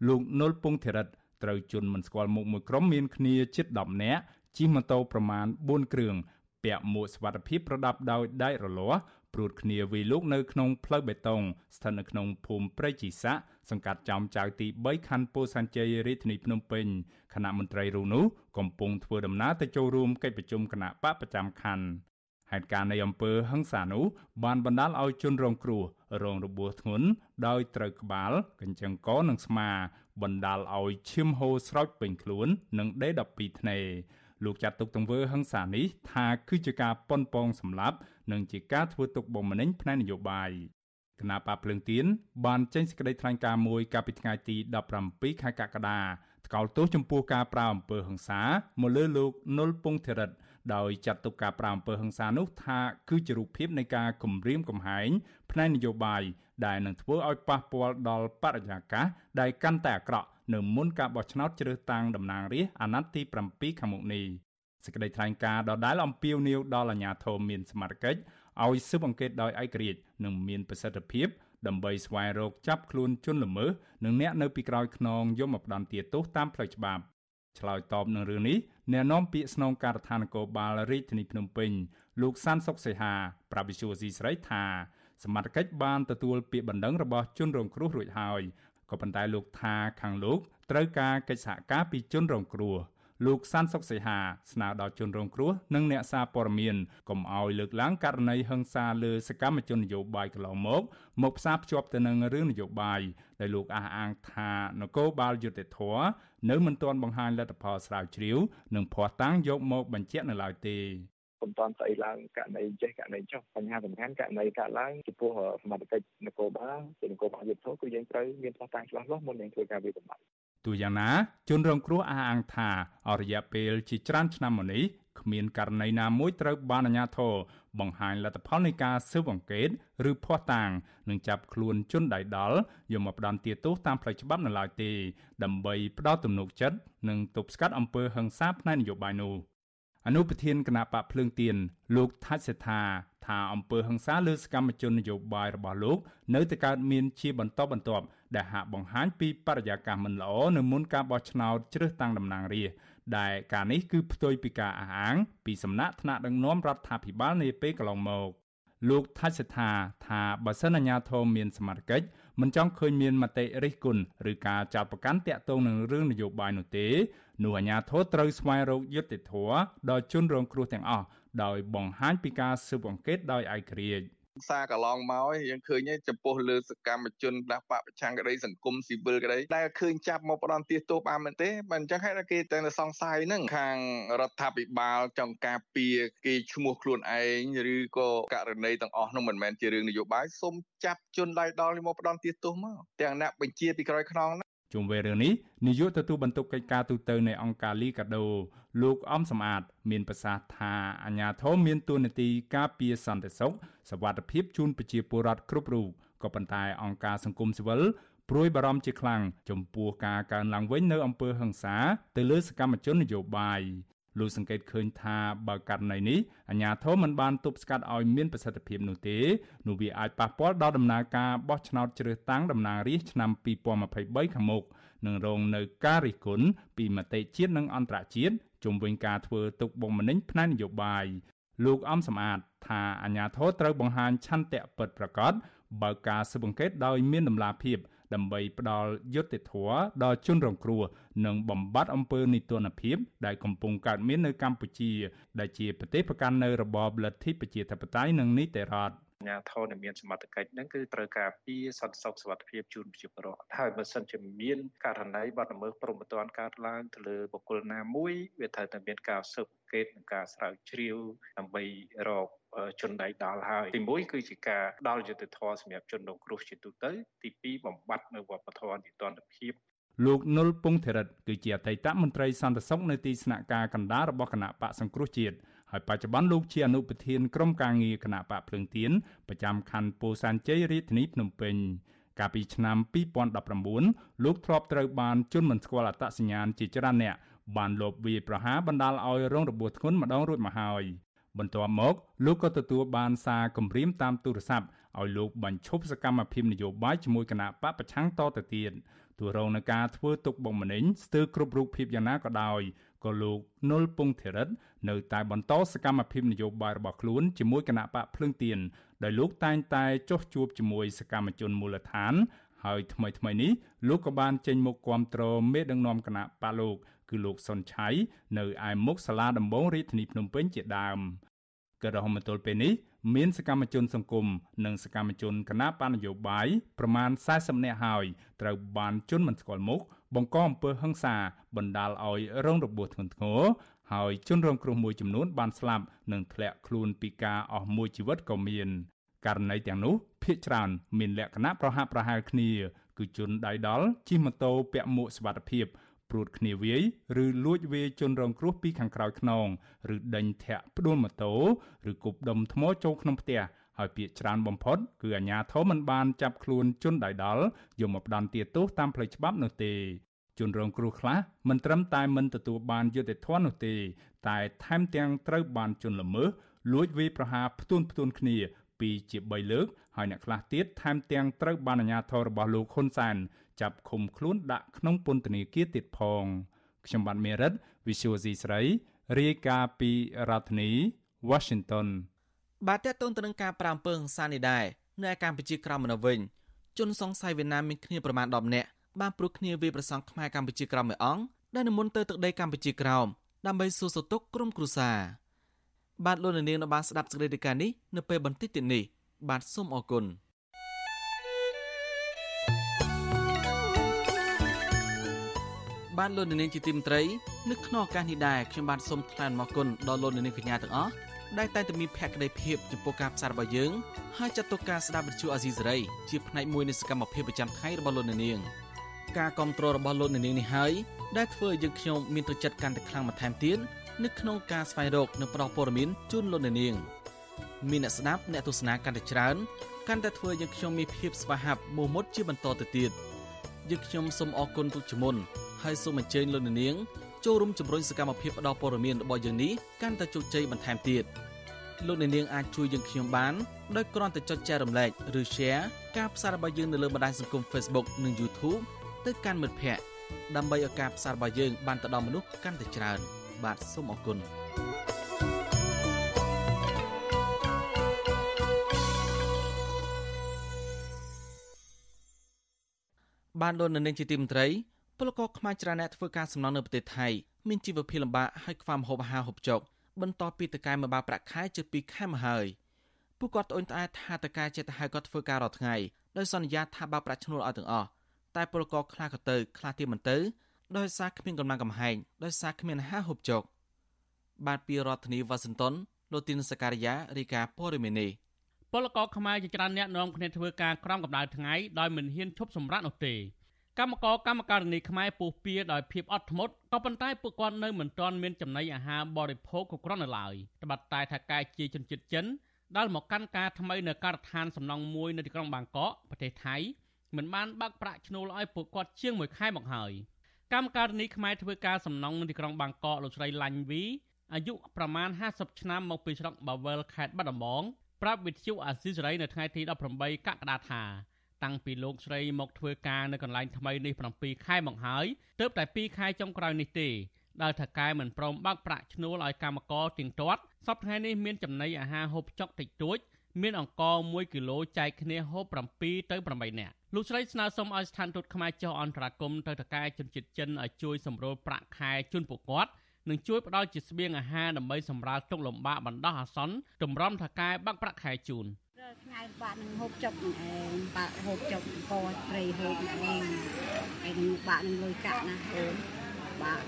លោកនុលពងធិរិតត្រូវជន់មិនស្គាល់មុខមួយក្រុមមានគ្នាជិត10នាក់ជិះម៉ូតូប្រមាណ4គ្រឿងពាក់មួកសុវត្ថិភាពប្រដាប់ដោយដែករលាស់ព្រួតគ្នាវាយលោកនៅក្នុងផ្លូវបេតុងស្ថិតនៅក្នុងភូមិព្រៃជីសាក់សង្កាត់ចោមចៅទី3ខណ្ឌពោធិ៍សែនជ័យរាជធានីភ្នំពេញគណៈមន្ត្រីរូនោះកំពុងធ្វើដំណើរទៅចូលរួមកិច្ចប្រជុំគណៈបកប្រចាំខណ្ឌ ហេតុការណ៍នៃអំពើហិង្សានោះបានបណ្ដាលឲ្យជនរងគ្រោះរងរបួសធ្ងន់ដោយត្រូវក្បាលកញ្ចឹងកនិងស្មា បណ្ដាលឲ្យឈាមហូរស្រោចពេញខ្លួន និងដេ12ធ្នេលោកចាត់ទុកទង្វើហិង្សានេះថាគឺជាការប៉ុនប៉ងសម្លាប់និងជាការធ្វើទុកបុកម្នេញផ្នែកនយោបាយគណៈបាភ្លើងទៀនបានចេញសេចក្តីថ្លែងការណ៍មួយកាលពីថ្ងៃទី17ខែកក្កដាថ្កោលទោសចំពោះការប្រាអំពើហិង្សាមកលើលោកនុលពងធិរិត ដោយចាត់ទុកការប្រាអំពើហិង្សានោះថាគឺជារូបភាពនៃការគំរាមកំហែងផ្នែកនយោបាយដែលនឹងធ្វើឲ្យប៉ះពាល់ដល់បរិយាកាសដែលកាន់តែអាក្រក់នៅមុនការបោះឆ្នោតជ្រើសតាំងតំណាងរាស្ត្រអាណត្តិទី7ខាងមុខនេះសេចក្តីថ្លែងការណ៍ដដែលអំពាវនាវដល់អាជ្ញាធរមានសមត្ថកិច្ចឲ្យស៊ើបអង្កេតដោយឯករាជ្យនិងមានប្រសិទ្ធភាពដើម្បីស្វែងរកចាប់ខ្លួនជនល្មើសនិងអ្នកនៅពីក្រោយខ្នងយកមកផ្ដន្ទាទោសតាមផ្លូវច្បាប់ឆ្លើយតបនឹងរឿងនេះ អ្នកនាំពាក្យស្នងការដ្ឋាននគរបាលរាជធានីភ្នំពេញលោកសានសុកសីហាប្រាប់វិសុវស៊ីស្រីថាសមត្ថកិច្ចបានទទួលពាក្យបណ្ដឹងរបស់ជនរងគ្រោះរួចហើយក៏ប៉ុន្តែលោកថាខាងលោកត្រូវការកិច្ចសហការពីជនរងគ្រោះ លោកសានសុកសីហាស្នើដល់ជនរងគ្រោះនិងអ្នកសារព័ត៌មានកុំឲ្យលើកឡើងករណីហិង្សាលើសកម្មជននយោបាយកន្លងមកមកផ្សារភ្ជាប់ទៅនឹងរឿងនយោបាយដែលលោកអះអាងថានគរបាលយុតិធធនៅមិនទាន់បង្ហាញលទ្ធផលស្រាវជ្រាវនិងភ័ស្តុតាងយកមកបញ្ជាក់នៅឡើយទេពុំតាន់ស្អីឡើងករណីចេះករណីចុះបញ្ហាសំខាន់ករណីកើតឡើងចំពោះសមត្ថកិច្ចនគរបាលជានគរបាលយុទ្ធធគឺយើងត្រូវមានផ្ោះតាំងច្បាស់លាស់មុននឹងធ្វើការវិភាគ ទោះយ៉ាងណាជនរងគ្រោះអះអាងថាអរយៈពេលជាច្រើនឆ្នាំមកនេះគ្មានករណីណាមួយត្រូវបានអាជ្ញាធរបង្ហាញលទ្ធផលនៃការស៊ើបអង្កេតឬភ័ស្តុតាងនិងចាប់ខ្លួនជនដៃដល់យកមកផ្ដន្ទាទោសតាមផ្លូវច្បាប់នៅឡើយទេដើម្បីផ្ដល់ទំនុកចិត្តនិងទប់ស្កាត់អំពើហិង្សាផ្នែកនយោបាយនោះអនុប្រធានគណៈបកភ្លើងទៀនលោកថាច់សេដ្ឋាថាអង្គើហឹង្សាលើសកម្មជននយោបាយរបស់លោក នៅតែកើតមានជាបន្តបន្ទាប់ ដែលហាក់បង្ហាញពីបរិយាកាសមិនល្អនៅមុនការបោះឆ្នោតជ្រើសតាំងតំណាងរាស្ត្រដែលការនេះគឺផ្ទុយពីការអះអាងពីសំណាក់ថ្នាក់ដឹកនាំរដ្ឋាភិបាលនាពេលកន្លងមកលោកថាច់សេដ្ឋាថាបើសិនអាជ្ញាធរមានសមត្ថកិច្ចមិនចង់ឃើញមានមតិរិះគន់ឬការចោទប្រកាន់តាក់ទងនឹងរឿងនយោបាយនោះទេនោះអាជ្ញាធរត្រូវស្វែងរកយុត្តិធម៌ដល់ជនរងគ្រោះទាំងអស់ដោយបង្ហាញពីការស៊ើបអង្កេតដោយឯករាជ្យ។ សារកន្លងមកយើងឃើញចំពោះលើសកម្មជនផ្ដាស់បកប្រឆាំងក្តីសង្គមស៊ីវិលក្តីដែលឃើញចាប់មកផ្ដន់ទាទោសបានមែនទេបើអញ្ចឹងហេតុតែគេតែសង្ស័យហ្នឹងខាងរដ្ឋាភិបាលចង់ការពារគេឈ្មោះខ្លួនឯងឬក៏ករណីទាំងអស់នោះមិនមែនជារឿងនយោបាយសូមចាប់ជនដៃដល់មកផ្ដន់ទាទោសមកទាំងអ្នកបញ្ជាពីក្រោយខ្នង ជុំវិញរឿងនេះនាយកទទួលបន្ទុកកិច្ចការទូតនៃអង្គការលីកាដូលោកអំសំអាត មានប្រសាសន៍ថាអាញាធមមានទួនាទីការពារសន្តិសុខសวัสดิភាពជូនប្រជាពលរដ្ឋគ្រប់រូបក៏ប៉ុន្តែអង្គការសង្គមស៊ីវិលព្រួយបារម្ភជាខ្លាំងចំពោះការកើនឡើងវិញនៅអំពើហិង្សាទៅលើសកម្មជននយោបាយ លោកសង្កេតឃើញថាបើករណីនេះអាជ្ញាធរមិនបានទប់ស្កាត់ឲ្យមានប្រសិទ្ធភាពនោះទេនោះវាអាចប៉ះពាល់ដល់ដំណើរការបោះឆ្នោតជ្រើសតាំងតំណាងរាស្ត្រឆ្នាំ2023ខាងមុខនឹងរងនៅការរិះគន់ពីមតិជាតិនិងអន្តរជាតិជុំវិញការធ្វើទុកបុកម្នេញផ្នែកនយោបាយលោកអំសំអាតថាអាញាធរត្រូវបង្ហាញឆន្ទៈពិតប្រាកដបើកការស៊ើបអង្កេតដោយមានដំណាភាព ដើម្បីផ្ដល់យុត្តិធម៌ដល់ជនរងគ្រោះនិងបំបត្តិអំពើនីតិរដ្ឋភាពដែលកំពុងកើតមាននៅកម្ពុជា ដែលជាប្រទេសប្រកាន់នៅរបបលទ្ធិប្រជាធិបតេយ្យនិងនីតិរដ្ឋ អាញាធរដែលមានសមត្ថកិច្ចហ្នឹងគឺត្រូវការពីសន្តិសុខសុវត្ថិភាពជូនប្រជាពលរដ្ឋហើយបើសិនជាមានករណីបាត់ល្មើសព្រំប្រទានកើតឡើងទៅលើបុគ្គលណាមួយវាត្រូវតែមានការស៊ើបអង្កេតនិងការស្រាវជ្រាវដើម្បីរកជនដៃដល់ហើយទី1គឺជាការដល់យុត្តិធម៌សម្រាប់ជនរងគ្រោះជាទូទៅទី2បំបត្តិនៅវប្បធម៌នីតិរដ្ឋភាពលោកនុលពងធរិតគឺជាអតីតមន្ត្រីសន្តិសុខនៅទីស្នាក់ការកណ្ដាលរបស់គណៈបកសង្គ្រោះជាតិ ហើយបច្ចុប្បន្នលោកជាអនុប្រធានក្រុមការងារគណៈបកភ្លើងទៀនប្រចាំខណ្ឌពោធិ៍សែនជ័យរាជធានីភ្នំពេញកាលពីឆ្នាំ2019លោកធ្លាប់ត្រូវបានជន់មិនស្គាល់អត្តសញ្ញាណជាច្រើនអ្នកបានលបវាយប្រហារបណ្ដាលឲ្យរងរបួសធ្ងន់ម្ដងរួចមកហើយបន្ទាប់មកលោកក៏ទទួលបានសារគម្រាមតាមទូរស័ព្ទឲ្យលោកបញ្ឈប់សកម្មភាពនយោបាយជាមួយគណៈបកប្រឆាំងតទៅទៀតទោះរងនឹងការធ្វើទុកបុកម្នេញស្ទើរគ្រប់រូបភាពយ៉ាងណាក៏ដោយ ក៏លោកនុលពងធរិតនៅតែបន្តសកម្មភាពនយោបាយរបស់ខ្លួនជាមួយគណៈបកភ្លឹងទៀនដោយលោកតែងតែចុះជួបជាមួយសកម្មជនមូលដ្ឋាន ហើយថ្មីថ្មីនេះលោកក៏បានចេញមុខគាំទ្រមេដឹកនាំគណៈបកលោកគឺលោកសុនឆៃនៅឯមុខសាលាដំបងរាជធានីភ្នំពេញជាដើមក៏រហូតមកទល់ពេលនេះមានសកម្មជនសង្គមនិងសកម្មជនគណៈបណ្ឌនយោបាយប្រមាណ40នាក់ហើយត្រូវបានជន់មិនស្គាល់មុខ បង្កអំពើហិង្សាបណ្ដាលឲ្យរងរបួសធ្ងន់ធ្ងរហើយជនរងគ្រោះមួយចំនួនបានស្លាប់និងធ្លាក់ខ្លួនពីការអស់មួយជីវិតក៏មានករណីទាំងនោះភ្នាក់ច្រើនមានលក្ខណៈប្រហាក់ប្រហែលគ្នា គឺជនដៃដល់ជិះម៉ូតូពាក់មួកសុវត្ថិភាពព្រួតគ្នាវាយឬលួចវាយជនរងគ្រោះពីខាងក្រោយខ្នង ឬដេញធាក់ផ្ដួលម៉ូតូឬគប់ដុំថ្មចូលក្នុងផ្ទះ ហើយពាក្យច្រើនបំផុតគឺអាជ្ញាធរមិនបានចាប់ខ្លួនជនដៃដល់យកមកផ្ដន្ទាទោសតាមផ្លូវច្បាប់នោះទេជនរងគ្រោះខ្លះមិនត្រឹមតែមិនទទួលបានយុត្តិធម៌នោះទេ តែថែមទាំងត្រូវបានជន់ល្មើសលួចវាយប្រហារផ្ទួនផ្ទួនគ្នាពីជា3លើកហើយអ្នកខ្លះទៀតថែមទាំងត្រូវបានអាជ្ញាធររបស់លោកហ៊ុនសែនចាប់ឃុំខ្លួនដាក់ក្នុងពន្ធនាគារទៀតផងខ្ញុំបាទមេរិត Visual C ស្រីរាយការណ៍ពីរដ្ឋធានី Washington បាទតើតើទៅនឹងការប្រាំពើហិង្សានេះដែរនៅកម្ពុជាក្រៅមកវិញជនសង្ស័យវៀតណាមមានគ្នាប្រមាណ10នាក់បានព្រួតគ្នាវាប្រសង់ខ្មែរកម្ពុជាក្រោមមួយអង្គដែលនិមន្តទៅទឹកដីកម្ពុជាក្រោមដើម្បីសួរសុខទុក្ខក្រុមគ្រួសារបាទលោកនាងនៅបានស្ដាប់សេចក្តីរាយការណ៍នេះនៅពេលបន្តិចទៀតនេះបាទសូមអរគុណបាទលោកនាងជាទីមត្រីនៅក្នុងឱកាសនេះដែរខ្ញុំបាទសូមថ្លែងអំណរគុណដល់លោកនាងកញ្ញាទាំងអស់ ដែលតែងតែមានភក្ដីភាពចំពោះការផ្សាយរបស់យើងហើយចាត់ទុកការស្ដាប់វិទ្យុអាស៊ីសេរីជាផ្នែកមួយនៃសកម្មភាពប្រចាំថ្ងៃរបស់លោកនាងការគ្រប់គ្រងរបស់លោកនាងនេះហើយដែលធ្វើឲ្យយើងខ្ញុំមានទឹកចិត្តកាន់តែខ្លាំងបន្ថែមទៀតនៅក្នុងការស្វែងរកនិងផ្តល់ព័ត៌មានជូនលោកនាងមានអ្នកស្ដាប់អ្នកទស្សនាកាន់តែច្រើនកាន់តែធ្វើឲ្យយើងខ្ញុំមានភាពស្វាហាប់មោះមុតជាបន្តទៅទៀតយើងខ្ញុំសូមអរគុណទុកជាមុនហើយសូមអញ្ជើញលោកនាង ចូលរួមជំរុញសកម្មភាពផ្តល់ព័ត៌មានរបស់យើងនេះកាន់តែជោគជ័យបន្ថែមទៀតលោកអ្នកនាងអាចជួយយើងខ្ញុំបានដោយគ្រាន់តែចុចចែករំលែកឬ Share ការផ្សាយរបស់យើងនៅលើបណ្ដាញសង្គម Facebook និង YouTube ទៅកាន់មិត្តភ័ក្តិដើម្បីឲ្យការផ្សាយរបស់យើងបានទៅដល់មនុស្សកាន់តែច្រើន បាទសូមអរគុណបានលោកនៅនាងជាទីមន្ត្រី ពលករខ្មែរច្រើនអ្នកធ្វើការសំណង់នៅប្រទេសថៃមានជីវភាពលំបាកហើយខ្វះម្ហូបអាហារហូបចុកបន្ទាប់ពីតកែមកបាប្រាក់ខែជិត2ខែមកហើយពួកគាត់ត្អូញត្អែថាតកែចិត្តទៅហៅគាត់ធ្វើការរាល់ថ្ងៃដោយសន្យាថាបើប្រាក់ឈ្នួលឲ្យទាំងអស់តែពលករខ្លះក៏ទៅខ្លះទៀតមិនទៅដោយសារគ្មានកម្លាំងកំហែងដោយសារគ្មានអាហារហូបចុកបាទពីរដ្ឋធានីវ៉ាស៊ីនតោនលោកទីនសការីយ៉ារីកាព័រមីនីពលករខ្មែរជាច្រើនអ្នកនាំគ្នាធ្វើការក្រោមកម្ដៅថ្ងៃដោយមិនហ៊ានឈប់សម្រាកនោះទេ កម្មករកម្មការិនីខ្មែរពុះពៀដោយភាពអត់ធ្មត់ក៏ប៉ុន្តែពួកគាត់នៅមិនទាន់មានចំណីអាហារបរិភោគគ្រប់គ្រាន់នៅឡើយត្បិតតែថាកាយជាជនជាតិចិនដែលមកកាន់ការថ្មីនៅការដ្ឋានសំណង់មួយនៅទីក្រុងបាងកកប្រទេសថៃមិនបានបើកប្រាក់ឈ្នួលឲ្យពួកគាត់ជាង1ខែមកហើយកម្មការិនីខ្មែរធ្វើការសំណង់នៅទីក្រុងបាងកកលោកស្រីឡាញ់វីអាយុប្រមាណ50ឆ្នាំមកពីស្រុកបាវិលខេត្តបាត់ដំបងប្រាប់វិទ្យុអាស៊ីសេរីនៅថ្ងៃទី18កក្កដាថា តាំងពីលោកស្រីមកធ្វើការនៅកន្លែងថ្មីនេះ7ខែមកហើយទើបតែ2ខែចុងក្រោយនេះទេដែលថកែមិនព្រមបើកប្រាក់ឈ្នួលឲ្យកម្មករទៀងទាត់សប្តាហ៍នេះមានចំណីអាហារហូបចុកតិចតួចមានអង្ករ1គីឡូចែកគ្នាហូប7ទៅ8នាក់លោកស្រីស្នើសុំឲ្យស្ថានទូតខ្មែរចុះអន្តរាគមន៍ទៅតកែជនជាតិចិនឲ្យជួយសម្រួលប្រាក់ខែជូនពួកគាត់និងជួយផ្ដល់ជាស្បៀងអាហារដើម្បីសម្រាលទុក្ខលំបាកបណ្ដោះអាសន្នទម្រាំថកែបាក់ប្រាក់ខែជូន ថ្ងៃបាក់នឹងហូបចុកនឹងឯងបាក់ហូបចុកកព្រៃហូបនឹងឯងហើយនឹងបាក់នឹងលុយកាក់ណាអូនបាក់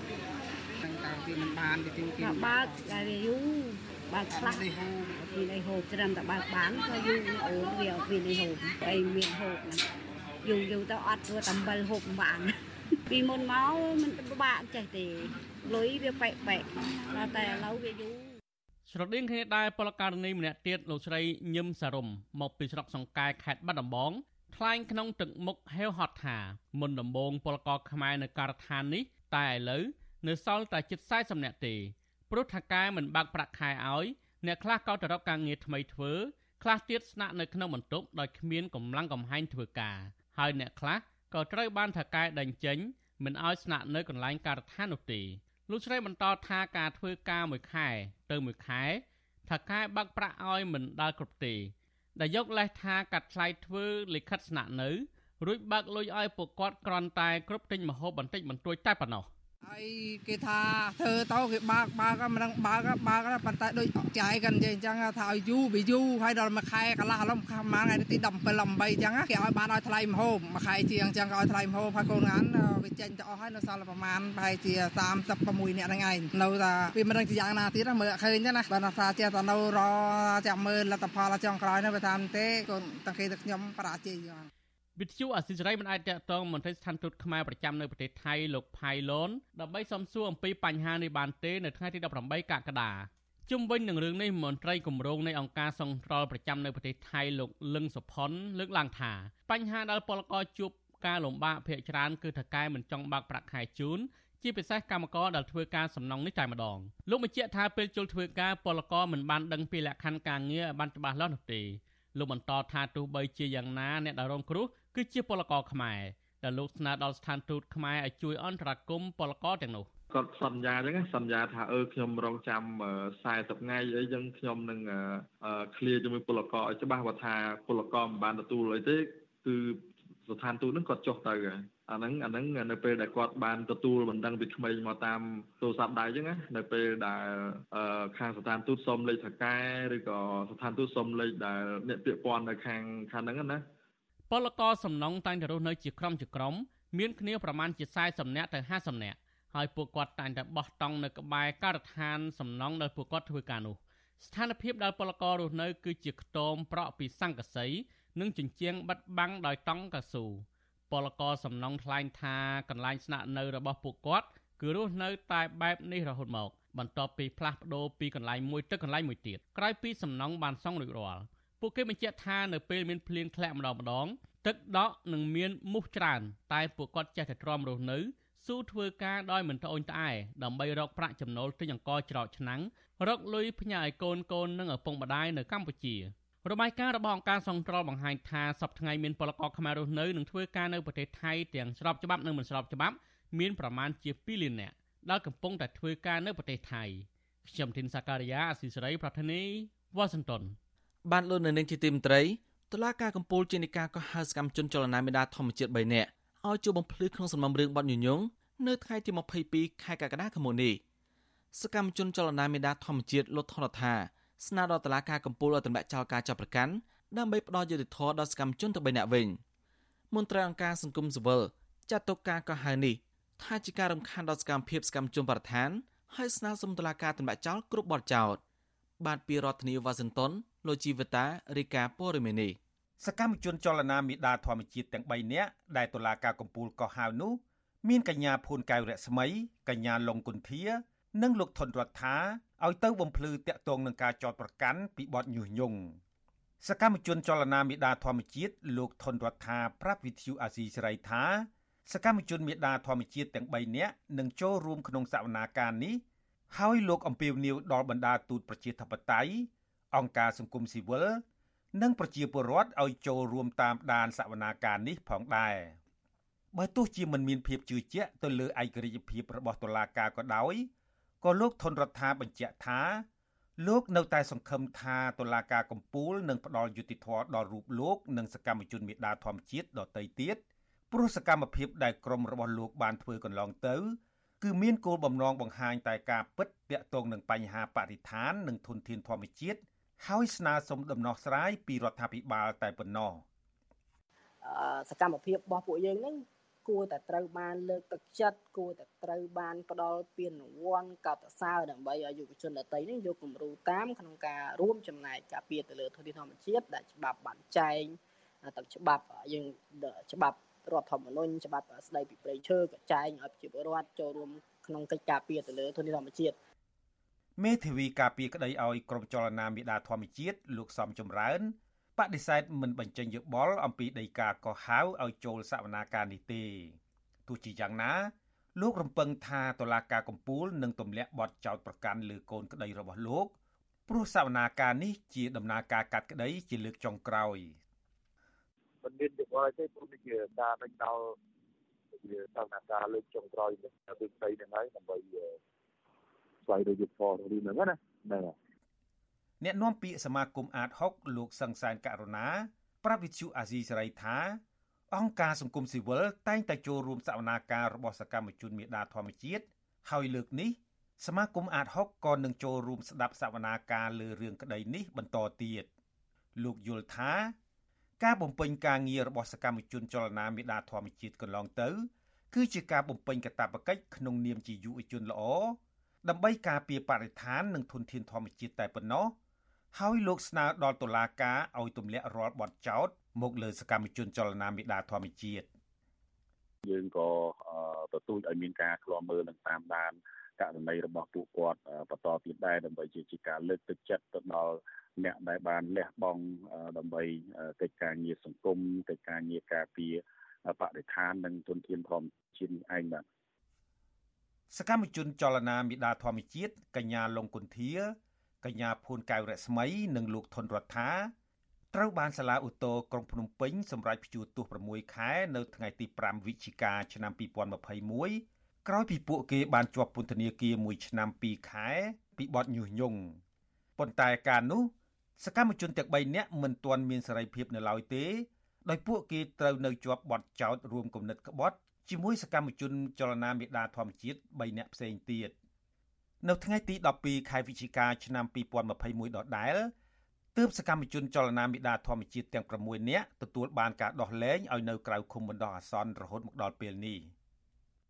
តាំងតែវាមិនបានវាទីទីបាក់តែវាយូរបាក់ខ្លះនេះហូបពីនេះហូបត្រឹមតែបាក់បានក៏យូរអូនវាពីនេះហូបអីមានហូបណាយូរយូរទៅអត់ធ្វើតំបិលហូបបានពីមុនមកមិនពិបាកចេះទេលុយវាបែកបែកតែឥឡូវវាយូរ ស្រដៀងគ្នាដែរពលករនីម្នាក់ទៀតលោកស្រីញឹមសារំមកពីស្រុកសង្កែខេត្តបាត់ដំបងថ្លែងក្នុងទឹកមុខហេវហត់ថាមុនដំបូងពលករខ្មែរនៅការដ្ឋាននេះតែឥឡូវនៅសល់តែជិត40នាក់ទេព្រោះថាកែមិនបើកប្រាក់ខែឲ្យអ្នកខ្លះក៏ទៅរកការងារថ្មីធ្វើខ្លះទៀតស្នាក់នៅក្នុងបន្ទប់ដោយគ្មានកម្លាំងកំហែងធ្វើការហើយអ្នកខ្លះក៏ត្រូវបានថាកែដេញចេញមិនឲ្យស្នាក់នៅកន្លែងការដ្ឋាននោះទេ លោកស្រីបន្តថាការធ្វើការមួយខែទៅមួយខែថាកែបើកប្រាក់ឲ្យមិនដល់គ្រប់ទេដែលយកលេសថាកាត់ថ្លៃធ្វើលិខិតស្នាក់នៅរួចបើកលុយឲ្យពួកគាត់គ្រាន់តែគ្រប់ទិញម្ហូបបន្តិចបន្តួចតែប៉ុណ្ណោះ ហើយគេថាធ្វើទៅគេបើកបើកមិនដឹងបើកបើកប៉ុន្តែដូចចាយกันអញ្ចឹងថាឲ្យយូរវាយូរហើយដល់មួយខែកន្លះឥឡូវប្រហែលថ្ងៃទី17 18អញ្ចឹងគេឲ្យបានឲ្យថ្លៃម្ហូបមួយខែជាងអញ្ចឹងក៏ឲ្យថ្លៃម្ហូបហើយកូនងានវាចេញទៅអស់ហើយនៅសល់ប្រហែលប្រហែលជា36នាក់ហ្នឹងឯងនៅថាវាមិនដឹងជាយ៉ាងណាទៀតមើលឃើញទេណាបើថាចេះតែនៅរចាំមើលលទ្ធផលចុងក្រោយនោះវាថាទេកូនតាំងគេទៅខ្ញុំបរាជ័យយ៉ាង វិទ្យុអសិរ័យមិនអាចតកតងមន្ត្រីស្ថានទូតខ្មែរប្រចាំនៅប្រទេសថៃលោកផៃឡុនដើម្បីសំសួរអំពីបញ្ហានេះបានទេនៅថ្ងៃទី18កក្កដាជុំវិញនឹងរឿងនេះមន្ត្រីគម្រោងនៃអង្គការសង្គ្រោះប្រចាំនៅប្រទេសថៃលោកលឹងសុផុនលើកឡើងថាបញ្ហាដែលពលករជួបការលំបាកភាគច្រើនគឺថកែមិនចង់បើកប្រាក់ខែជូនជាពិសេសកម្មករដែលធ្វើការសំណង់នេះតែម្ដងលោកបញ្ជាក់ថាពេលចូលធ្វើការពលករមិនបានដឹងពីលក្ខខណ្ឌការងារឲ្យបានច្បាស់លាស់នោះទេលោកបន្តថាទោះបីជាយ៉ាងណាអ្នកដែលរងគ្រោះ គឺជាពលករខ្មែរដែលលោកស្នើដល់ស្ថានទូតខ្មែរឲ្យជួយអន្តរាគមន៍ពលករទាំងនោះគាត់សន្យាអញ្ចឹងសន្យាថាអឺខ្ញុំរងចាំ40ថ្ងៃអីចឹងខ្ញុំនឹងឃ្លាជាមួយពលករឲ្យច្បាស់ថា ពលករមិនបានទទួលអីទេគឺស្ថានទូតហ្នឹងគាត់ចុះទៅអាហ្នឹងអាហ្នឹងនៅពេលដែលគាត់បានទទួលបណ្ដឹងពីក្មេងមកតាមទូរស័ព្ទដៃអញ្ចឹងណានៅពេលដែលខាងស្ថានទូតសុំលេខថកែឬក៏ស្ថានទូតសុំលេខដែលអ្នកពាក្យព័ន្ធនៅខាងខាងហ្នឹងណា ពលករសំណង់តែងតែរស់នៅជាក្រុមជាក្រុមមានគ្នាប្រមាណជា40នាក់ទៅ50នាក់ហើយពួកគាត់តែងតែបោះតង់នៅក្បែរការដ្ឋានសំណង់ដែលពួកគាត់ធ្វើការនោះស្ថានភាពដែលពលកររស់នៅ គឺជាខ្ទមប្រក់ពីសង្កសី និងជញ្ជាំងបិទបាំងដោយតង់កៅស៊ូពលករសំណង់ថ្លែងថាកន្លែងស្នាក់នៅរបស់ពួកគាត់គឺរស់នៅតែបែបនេះរហូតមកបន្ទាប់ពីផ្លាស់ប្ដូរពីកន្លែងមួយទៅកន្លែងមួយទៀតក្រោយពីសំណង់បានសង់រួចរាល់ ពួកគេបញ្ជាក់ថានៅពេលមានភ្លៀងធ្លាក់ម្ដងម្ដងទឹកដក់នឹងមានមូសច្រើន តែពួកគាត់ចេះតែទ្រាំរស់នៅស៊ូធ្វើការដោយមិនត្អូញត្អែដើម្បីរកប្រាក់ចំណូលទិញអង្ករច្រកឆ្នាំងរកលុយផ្ញើឲ្យកូនកូននិងឪពុកម្ដាយនៅកម្ពុជារបាយការណ៍របស់អង្គការសង្គ្រោះបង្ហាញថាសប្តាហ៍ថ្ងៃមានពលករខ្មែររស់នៅនិងធ្វើការនៅប្រទេសថៃទាំងស្របច្បាប់និងមិនស្របច្បាប់មានប្រមាណជា2លាននាក់ដែលកំពុងតែធ្វើការនៅប្រទេសថៃខ្ញុំធីនសាការីយ៉ាអស៊ីសេរីប្រធានីវ៉ាស៊ីនតោន បានលោកនៅនឹងជាទីមន្ត្រីតុលាការកំពូលជានិកាកោះហៅសកម្មជនចលនាមេដាធម្មជាតិ3នាក់ឲ្យជួបបំភ្លឺក្នុងសំណុំរឿងបទញុយញងនៅថ្ងៃទី22ខែកក្កដាឆ្នាំនេះសកម្មជនចលនាមេដាធម្មជាតិលោកថនថាស្នើដល់តុលាការកំពូលឲ្យទម្លាក់ចោលការចាប់ប្រកាន់ដើម្បីផ្ដល់យុត្តិធម៌ដល់សកម្មជនទាំង3នាក់វិញមន្ត្រីអង្គការសង្គមស៊ីវិលចាត់ទុកការកោះហៅនេះថាជាការរំខានដល់សកម្មភាពសកម្មជនបរិស្ថានហើយស្នើសុំតុលាការទម្លាក់ចោលគ្រប់បទចោទបាទពីរដ្ឋធានីវ៉ាស៊ីនតោន លោកជីវតារីកាព័រមេនីសកម្មជនចលនាមេដាធម្មជាតិទាំង3នាក់ដែលតុលាការកំពូលកោះហៅនោះមានកញ្ញាភួនកៅរស្មីកញ្ញាលងគុន្ធា និងលោកថនរដ្ឋាឲ្យទៅបំភ្លឺតាក់ទងនឹងការចោទប្រកាន់ពីបទញុះញង់សកម្មជនចលនាមេដាធម្មជាតិលោកថនរដ្ឋាប្រាប់វិទ្យុអាស៊ីសេរីថាសកម្មជនមេដាធម្មជាតិទាំង3នាក់នឹងចូលរួមក្នុងសវនាការនេះហើយលោកអំពីវនីវដល់បណ្ដាទូតប្រជាធិបតេយ្យ អង្គការសង្គមស៊ីវិលនិងប្រជាពលរដ្ឋឲ្យចូលរួមតាមដានសវនាការនេះផងដែរបើទោះជាមិនមានភាពជឿជាក់ទៅលើឯករាជ្យភាពរបស់តុលាការក៏ដោយក៏លោកថនរដ្ឋាបញ្ជាក់ថាលោកនៅតែសង្ឃឹមថាតុលាការកំពូលនឹងផ្ដល់យុត្តិធម៌ដល់រូបលោកនិងសកម្មជនមេដាធម្មជាតិដទៃទៀតព្រោះសកម្មភាពដែលក្រុមរបស់លោកបានធ្វើកន្លងទៅ គឺមានគោលបំណងបង្ហាញតែការពិតទាក់ទងនឹងបញ្ហាបរិស្ថាននិងធនធានធម្មជាតិ ហើយស្នើសុំដំណោះស្រាយពីរដ្ឋាភិបាលតែប៉ុណ្ណោះសកម្មភាពរបស់ពួកយើងនឹងគួរតែត្រូវបានលើកទឹកចិត្តគួរតែត្រូវបានផ្ដល់ពានរង្វាន់កោតសរដើម្បីឲ្យយុវជនដទៃនេះយកគំរូតាមក្នុងការរួមចំណែកការពារទៅលើធនធានធម្មជាតិដែលច្បាប់បានចែងទឹកច្បាប់យើងច្បាប់រដ្ឋធម្មនុញ្ញច្បាប់ស្ដីពីព្រៃឈើក៏ចែងឲ្យប្រជាពលរដ្ឋចូលរួមក្នុងកិច្ចការពារទៅលើធនធានធម្មជាតិ មេធាវីការពារក្តីឲ្យក្រមចលនាមេដាធម្មជាតិលោកសំចម្រើនបដិសេធមិនបញ្ចេញយោបល់អំពីដីកាកោះហៅឲ្យចូលសវនាការនេះទេទោះជាយ៉ាងណា លោករំពឹងថាតុលាការកំពូលនឹងទម្លាក់បទចោទប្រកាន់លើកូនក្តីរបស់លោកព្រោះសវនាការនេះជាដំណើរការកាត់ក្តីជាលើកចុងក្រោយមិនមានយោបល់ទេព្រោះនេះជាការដេញដោលវាសវនាការលើកចុងក្រោយនេះគឺស្ដីហ្នឹងហើយដើម្បី ស្វែងរកយុទ្ធសាស្ត្ររឿងហ្នឹងណាហ្នឹងហើយអ្នកនាំពាក្យសមាគមអាត6លោកសង្សានករណាប្រាប់វិទ្យុអាស៊ីសេរីថាអង្គការសង្គមស៊ីវិលតែងតែចូលរួមសវនាការរបស់សកម្មជនមេដាធម្មជាតិហើយលើកនេះសមាគមអាត6ក៏នឹងចូលរួមស្ដាប់សវនាការលើរឿងក្តីនេះបន្តទៀតលោកយល់ថាការបំពេញការងាររបស់សកម្មជនចលនាមេដាធម្មជាតិកន្លងទៅ គឺជាការបំពេញកាតព្វកិច្ចក្នុងនាមជាយុវជនល្អ ដើម្បីការពារបរិស្ថាននិងធនធានធម្មជាតិតែប៉ុណ្ណោះហើយលោកស្នើដល់តុលាការឲ្យទម្លាក់រាល់បទចោទមកលើសកម្មជនចលនាមេដាធម្មជាតិយើងក៏ទទូចឲ្យមានការឃ្លាំមើលនិងតាមដានករណីរបស់ពួកគាត់បន្តទៀតដែរដើម្បីជាការលើកទឹកចិត្តទៅដល់អ្នកដែលបានលះបង់ដើម្បីកិច្ចការងារសង្គមកិច្ចការងារការពារបរិស្ថាននិងទុនធានធម្មជាតិនេះឯងបាទ សកម្មជនចលនាមេដាធម្មជាតិកញ្ញាលងគុន្ធាកញ្ញាភួនកៅរស្មី និងលោកថនរដ្ឋាត្រូវបានសាលាឧទ្ធរក្រុងភ្នំពេញសម្រេចព្យួរទោស6ខែនៅថ្ងៃទី5វិច្ឆិកាឆ្នាំ2021ក្រោយពីពួកគេបានជាប់ពន្ធនាគារ1ឆ្នាំ2ខែពីបទញុះញង់ប៉ុន្តែការនោះសកម្មជនទាំង3នាក់មិនទាន់មានសេរីភាពនៅឡើយទេដោយពួកគេត្រូវនៅជាប់បទចោទរួមគំនិតក្បត់ ជាមួយសកម្មជនចលនាមេដាធម្មជាតិ3នាក់ផ្សេងទៀតនៅថ្ងៃទី12ខែវិច្ឆិកាឆ្នាំ2021ដដែលទើបសកម្មជនចលនាមេដាធម្មជាតិទាំង6នាក់ទទួលបានការដោះលែងឲ្យនៅក្រៅឃុំបណ្ដោះអាសន្នរហូតមកដល់ពេលនេះ